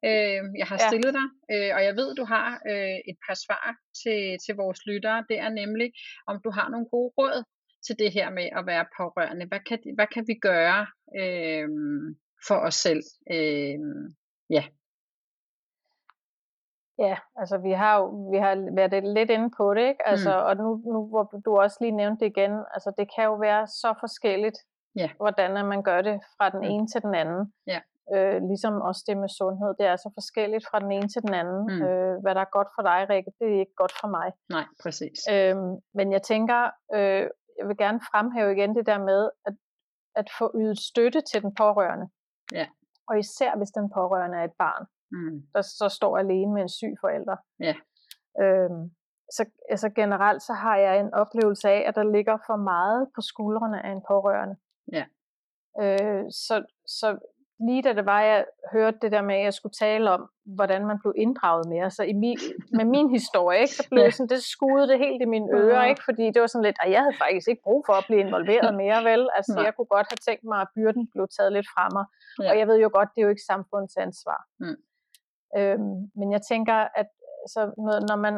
øh, jeg har stillet ja. dig, øh, og jeg ved, du har øh, et par svar til, til vores lyttere. Det er nemlig, om du har nogle gode råd til det her med at være pårørende. Hvad kan, hvad kan vi gøre øh, for os selv? Øh, ja. Ja, altså vi har jo vi har været lidt inde på det, ikke? Altså, mm. og nu, nu hvor du også lige nævnte det igen, altså det kan jo være så forskelligt, ja. hvordan man gør det fra den mm. ene til den anden. Ja. Øh, ligesom også det med sundhed, det er så forskelligt fra den ene til den anden. Mm. Øh, hvad der er godt for dig, Rikke, det er ikke godt for mig. Nej, præcis. Øh, men jeg tænker, øh, jeg vil gerne fremhæve igen det der med, at, at få ydet støtte til den pårørende. Ja. Og især hvis den pårørende er et barn, mm. der så står alene med en syg forælder. Ja. Øhm, så altså generelt så har jeg en oplevelse af, at der ligger for meget på skuldrene af en pårørende. Ja. Øh, så, så lige da det var, jeg hørte det der med, at jeg skulle tale om, hvordan man blev inddraget mere, så i min, med min historie, ikke, så blev sådan, det skudt det helt i mine ører, ikke, fordi det var sådan lidt, at jeg havde faktisk ikke brug for at blive involveret mere, vel? Altså, jeg kunne godt have tænkt mig, at byrden blev taget lidt fra mig, ja. og jeg ved jo godt, det er jo ikke samfundets ansvar. Mm. Øhm, men jeg tænker, at så når, man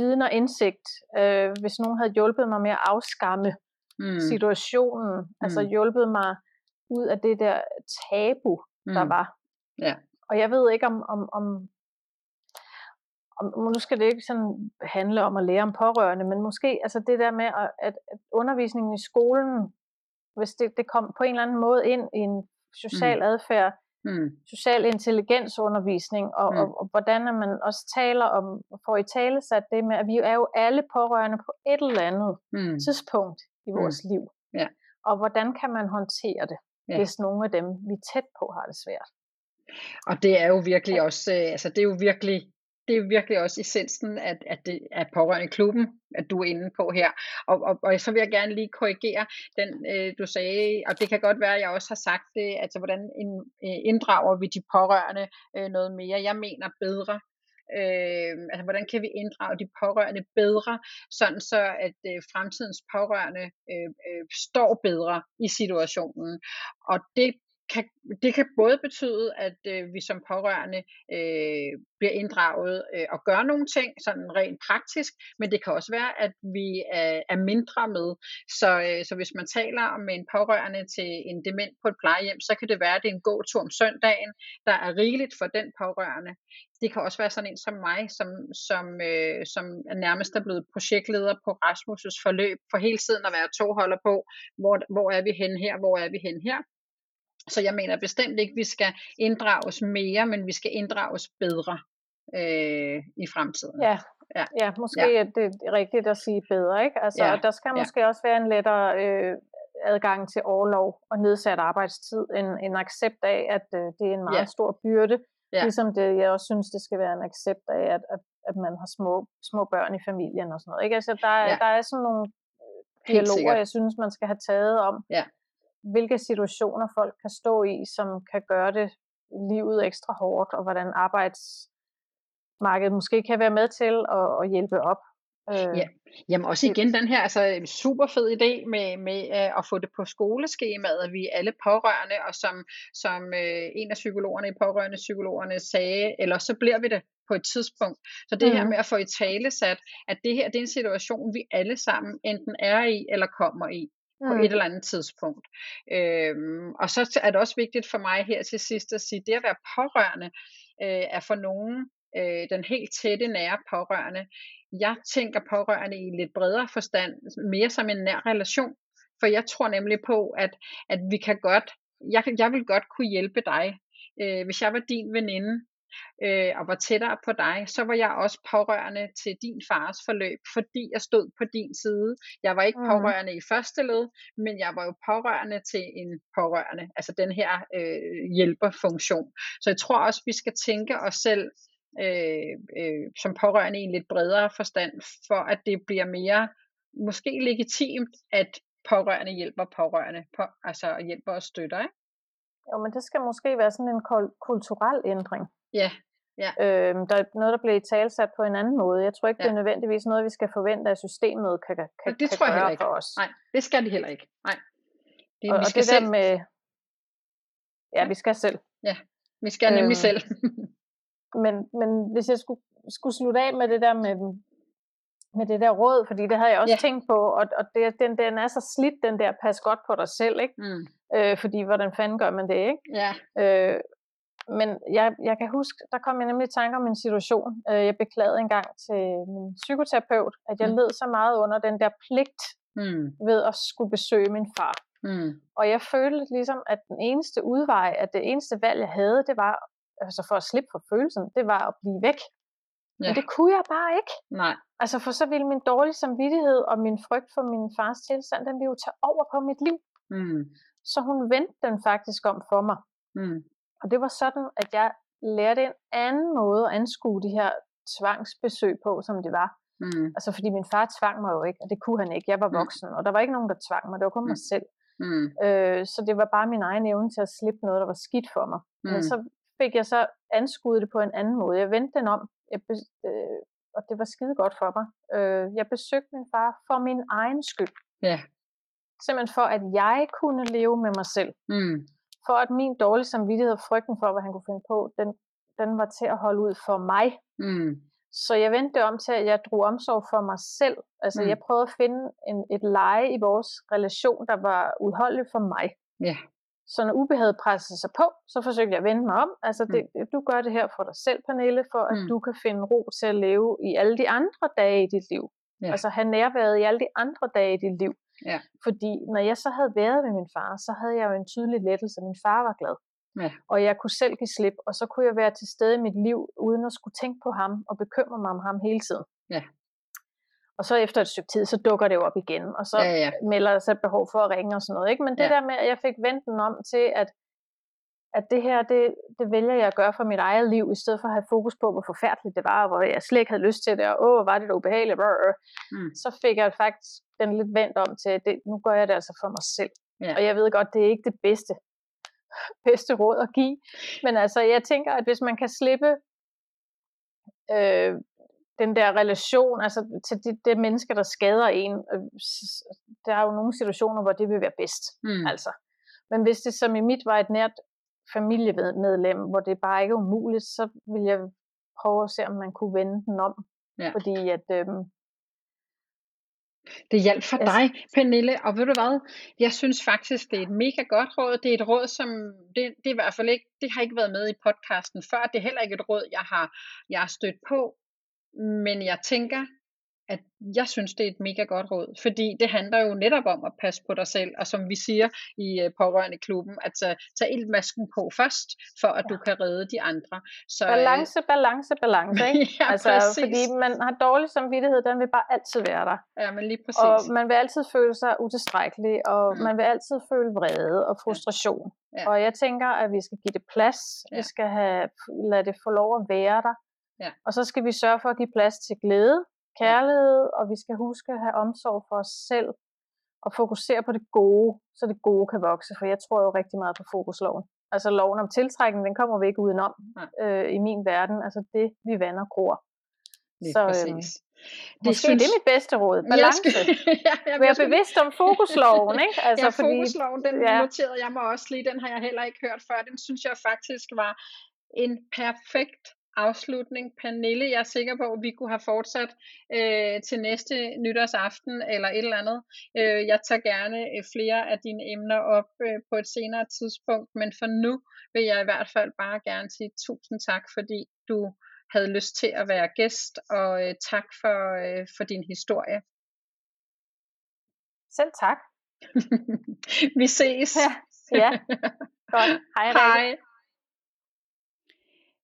viden og indsigt, øh, hvis nogen havde hjulpet mig med at afskamme mm. situationen, altså mm. altså hjulpet mig ud af det der tabu, mm. der var. Ja. Og jeg ved ikke om, om, om, om, nu skal det ikke sådan handle om at lære om pårørende, men måske altså det der med, at, at undervisningen i skolen, hvis det, det kom på en eller anden måde ind i en social mm. adfærd, mm. social intelligensundervisning, og, mm. og, og hvordan man også taler om, får i tale sat det med, at vi er jo alle pårørende på et eller andet mm. tidspunkt i mm. vores mm. liv. Ja. Og hvordan kan man håndtere det, ja. hvis nogle af dem, vi er tæt på, har det svært. Og det er jo virkelig også, øh, altså det er jo virkelig det er virkelig også essensen at, at det er pårørende klubben, at du er inde på her. Og, og, og så vil jeg gerne lige korrigere den, øh, du sagde, og det kan godt være, at jeg også har sagt det, altså hvordan øh, inddrager vi de pårørende øh, noget mere. Jeg mener bedre. Øh, altså hvordan kan vi inddrage de pårørende bedre, sådan så at øh, fremtidens pårørende øh, øh, står bedre i situationen. Og det kan, det kan både betyde, at øh, vi som pårørende øh, bliver inddraget øh, og gør nogle ting, sådan rent praktisk, men det kan også være, at vi er, er mindre med. Så, øh, så hvis man taler om en pårørende til en dement på et plejehjem, så kan det være, at det er en gåtur om søndagen, der er rigeligt for den pårørende. Det kan også være sådan en som mig, som, som, øh, som er nærmest er blevet projektleder på Rasmus' forløb, for hele tiden at være togholder på, hvor, hvor er vi hen her, hvor er vi hen her. Så jeg mener bestemt ikke, at vi skal inddrages mere, men vi skal inddrages bedre øh, i fremtiden. Ja, ja. ja måske ja. er det rigtigt at sige bedre. Ikke? Altså, ja. Der skal måske ja. også være en lettere øh, adgang til overlov og nedsat arbejdstid, en, en accept af, at øh, det er en meget ja. stor byrde. Ja. Ligesom det, jeg også synes, det skal være en accept af, at, at, at man har små, små børn i familien og sådan noget. Ikke? Altså, der, ja. der er sådan nogle dialoger, jeg synes, man skal have taget om, ja hvilke situationer folk kan stå i, som kan gøre det livet ekstra hårdt, og hvordan arbejdsmarkedet måske kan være med til at, at hjælpe op. Øh, ja. Jamen også igen den her altså, super fed idé med, med uh, at få det på skoleskemaet, at vi er alle pårørende, og som, som uh, en af psykologerne i pårørende psykologerne sagde, eller så bliver vi det på et tidspunkt. Så det mm. her mhm. med at få i tale sat, at det her det er en situation, vi alle sammen enten er i eller kommer i på mm. et eller andet tidspunkt. Øhm, og så er det også vigtigt for mig her til sidst at sige, at det at være pårørende øh, er for nogen øh, den helt tætte, nære pårørende. Jeg tænker pårørende i lidt bredere forstand, mere som en nær relation. For jeg tror nemlig på, at, at vi kan godt, jeg, jeg vil godt kunne hjælpe dig. Øh, hvis jeg var din veninde, øh, og var tættere på dig, så var jeg også pårørende til din fars forløb, fordi jeg stod på din side. Jeg var ikke mm. pårørende i første led, men jeg var jo pårørende til en pårørende, altså den her øh, hjælperfunktion. Så jeg tror også, vi skal tænke os selv øh, øh, som pårørende i en lidt bredere forstand, for at det bliver mere måske legitimt at pårørende hjælper pårørende, på, altså hjælper og støtter, ikke? Jo, men det skal måske være sådan en kulturel ændring. Ja, ja. Øhm, der er noget, der bliver talsat på en anden måde. Jeg tror ikke, ja. det er nødvendigvis noget, vi skal forvente, at systemet kan, kan, og det kan tror jeg gøre ikke. for os. Nej, det skal de heller ikke. Nej. Det, og, vi og skal det selv. der med... Ja, vi skal selv. Ja, vi skal nemlig Øhm, selv. Men, men hvis jeg skulle, skulle slutte af med det der med, med det der råd, fordi det havde jeg også ja. tænkt på, og, og det, den, den er så slidt, den der pas godt på dig selv, ikke? mm. Øh, fordi hvordan fanden gør man det, ikke? Ja, Øh, men jeg, jeg kan huske, der kom jeg nemlig i tanke om en situation. Øh, jeg beklagede engang til min psykoterapeut, at jeg Mm. led så meget under den der pligt mm. ved at skulle besøge min far. Mm. Og jeg følte ligesom, at den eneste udvej, at det eneste valg, jeg havde, det var, altså for at slippe for følelsen, det var at blive væk. Ja. Men det kunne jeg bare ikke. Nej, Altså for så ville min dårlige samvittighed og min frygt for min fars tilstand, den ville jo tage over på mit liv. mm. Så hun vendte den faktisk om for mig. Mm. Og det var sådan, at jeg lærte en anden måde at anskue de her tvangsbesøg på, som det var. Mm. Altså fordi min far tvang mig jo ikke, og det kunne han ikke. Jeg var Mm. voksen, og der var ikke nogen, der tvang mig. Det var kun mig selv. Mm. Øh, så det var bare min egen evne til at slippe noget, der var skidt for mig. Mm. Men Mm. så fik jeg så anskuet det på en anden måde. Jeg vendte den om, jeg be- øh, og det var skide godt for mig. Øh, jeg besøgte min far for min egen skyld. Ja. Simpelthen for, at jeg kunne leve med mig selv. Mm. For at min dårlige samvittighed og frygten for, hvad han kunne finde på, den, den var til at holde ud for mig. Mm. Så jeg vendte det om til, at jeg drog omsorg for mig selv. Altså Mm. mm. jeg prøvede at finde en, et leje i vores relation, der var udholdeligt for mig. Ja. Så når ubehaget pressede sig på, så forsøgte jeg at vende mig om. Altså, det, du gør det her for dig selv, Pernille, for at Mm. du kan finde ro til at leve i alle de andre dage i dit liv. Ja. Altså have nærværet i alle de andre dage i dit liv. Ja. Fordi når jeg så havde været med min far, så havde jeg jo en tydelig lettelse. Min far var glad. Ja. Og jeg kunne selv give slip, og så kunne jeg være til stede i mit liv, uden at skulle tænke på ham og bekymre mig om ham hele tiden. Ja. Og så efter et stykke tid, så dukker det jo op igen, og så Ja, ja. melder der sig et behov for at ringe og sådan noget. Ikke? Men det Ja. der med, at jeg fik vendt den om til, at, at det her, det, det vælger jeg at gøre for mit eget liv, i stedet for at have fokus på, hvor forfærdeligt det var, og hvor jeg slet ikke havde lyst til det, og åh, var det da ubehageligt, brr, brr. Mm. så fik jeg faktisk den lidt vendt om til, at det, nu gør jeg det altså for mig selv. Ja. Og jeg ved godt, det er ikke det bedste, bedste råd at give, men altså, jeg tænker, at hvis man kan slippe øh, den der relation, altså til det, det menneske, der skader en, øh, der er jo nogle situationer, hvor det vil være bedst. Mm. Altså. Men hvis det som i mit var et nært familiemedlem, hvor det bare ikke er umuligt, så vil jeg prøve at se, om man kunne vende den om. Ja. Fordi at, øhm, Det hjalp for Altså- dig, Pernille, og ved du hvad, jeg synes faktisk, det er et mega godt råd. Det er et råd, som, det, det er i hvert fald ikke, det har ikke været med i podcasten før. Det er heller ikke et råd, jeg har, jeg har stødt på. Men jeg tænker, at jeg synes, det er et mega godt råd, fordi det handler jo netop om at passe på dig selv, og som vi siger i uh, pårørende klubben, at tage, tage ildmasken på først, for at du kan redde de andre. Så, øh, balance, balance, balance, ikke? ja, altså, præcis. fordi man har dårlig samvittighed, den vil bare altid være der. Ja, men lige præcis. Og man vil altid føle sig utilstrækkelig, og Mm. man vil altid føle vrede og frustration. Ja. Og jeg tænker, at vi skal give det plads. Ja. Vi skal have, lade det få lov at være der. Ja. Og så skal vi sørge for at give plads til glæde, kærlighed, og vi skal huske at have omsorg for os selv og fokusere på det gode, så det gode kan vokse. For jeg tror jo rigtig meget på fokusloven. Altså loven om tiltrækning, den kommer vi ikke udenom øh, i min verden. Altså det, vi vander gror. Lige så, præcis. øhm, Måske synes... det er mit bedste råd. Jeg Balance. skal, ja, jeg, Vær jeg skal, bevidst om fokusloven, ikke? Altså, ja, fokusloven, den ja. noterede jeg mig også lige. Den har jeg heller ikke hørt før. Den synes jeg faktisk var en perfekt afslutning. Pernille, jeg er sikker på, at vi kunne have fortsat øh, til næste nytårsaften eller et eller andet. Øh, jeg tager gerne øh, flere af dine emner op øh, på et senere tidspunkt, men for nu vil jeg i hvert fald bare gerne sige tusind tak, fordi du havde lyst til at være gæst, og øh, tak for, øh, for din historie. Selv tak. vi ses. Ja, ja. godt. Hej. Hej.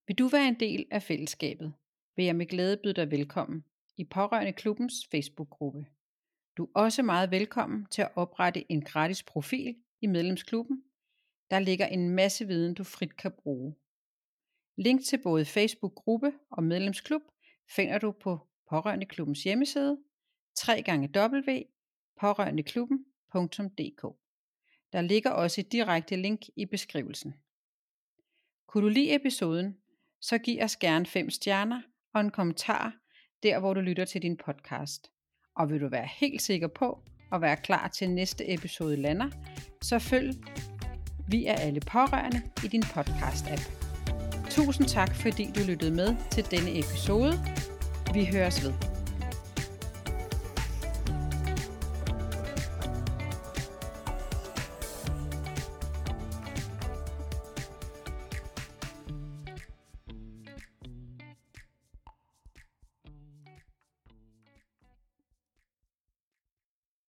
Vil du være en del af fællesskabet, vil jeg med glæde byde dig velkommen i Pårørende Klubbens Facebook-gruppe. Du er også meget velkommen til at oprette en gratis profil i medlemsklubben. Der ligger en masse viden, du frit kan bruge. Link til både Facebook-gruppe og medlemsklub finder du på Pårørende Klubbens hjemmeside www.pårørendeklubben.dk Der ligger også et direkte link i beskrivelsen. Kunne du lide episoden, så giv os gerne fem stjerner og en kommentar der, hvor du lytter til din podcast. Og vil du være helt sikker på at være klar til næste episode lander, så følg Vi er alle pårørende i din podcast-app. Tusind tak, fordi du lyttede med til denne episode. Vi høres ved.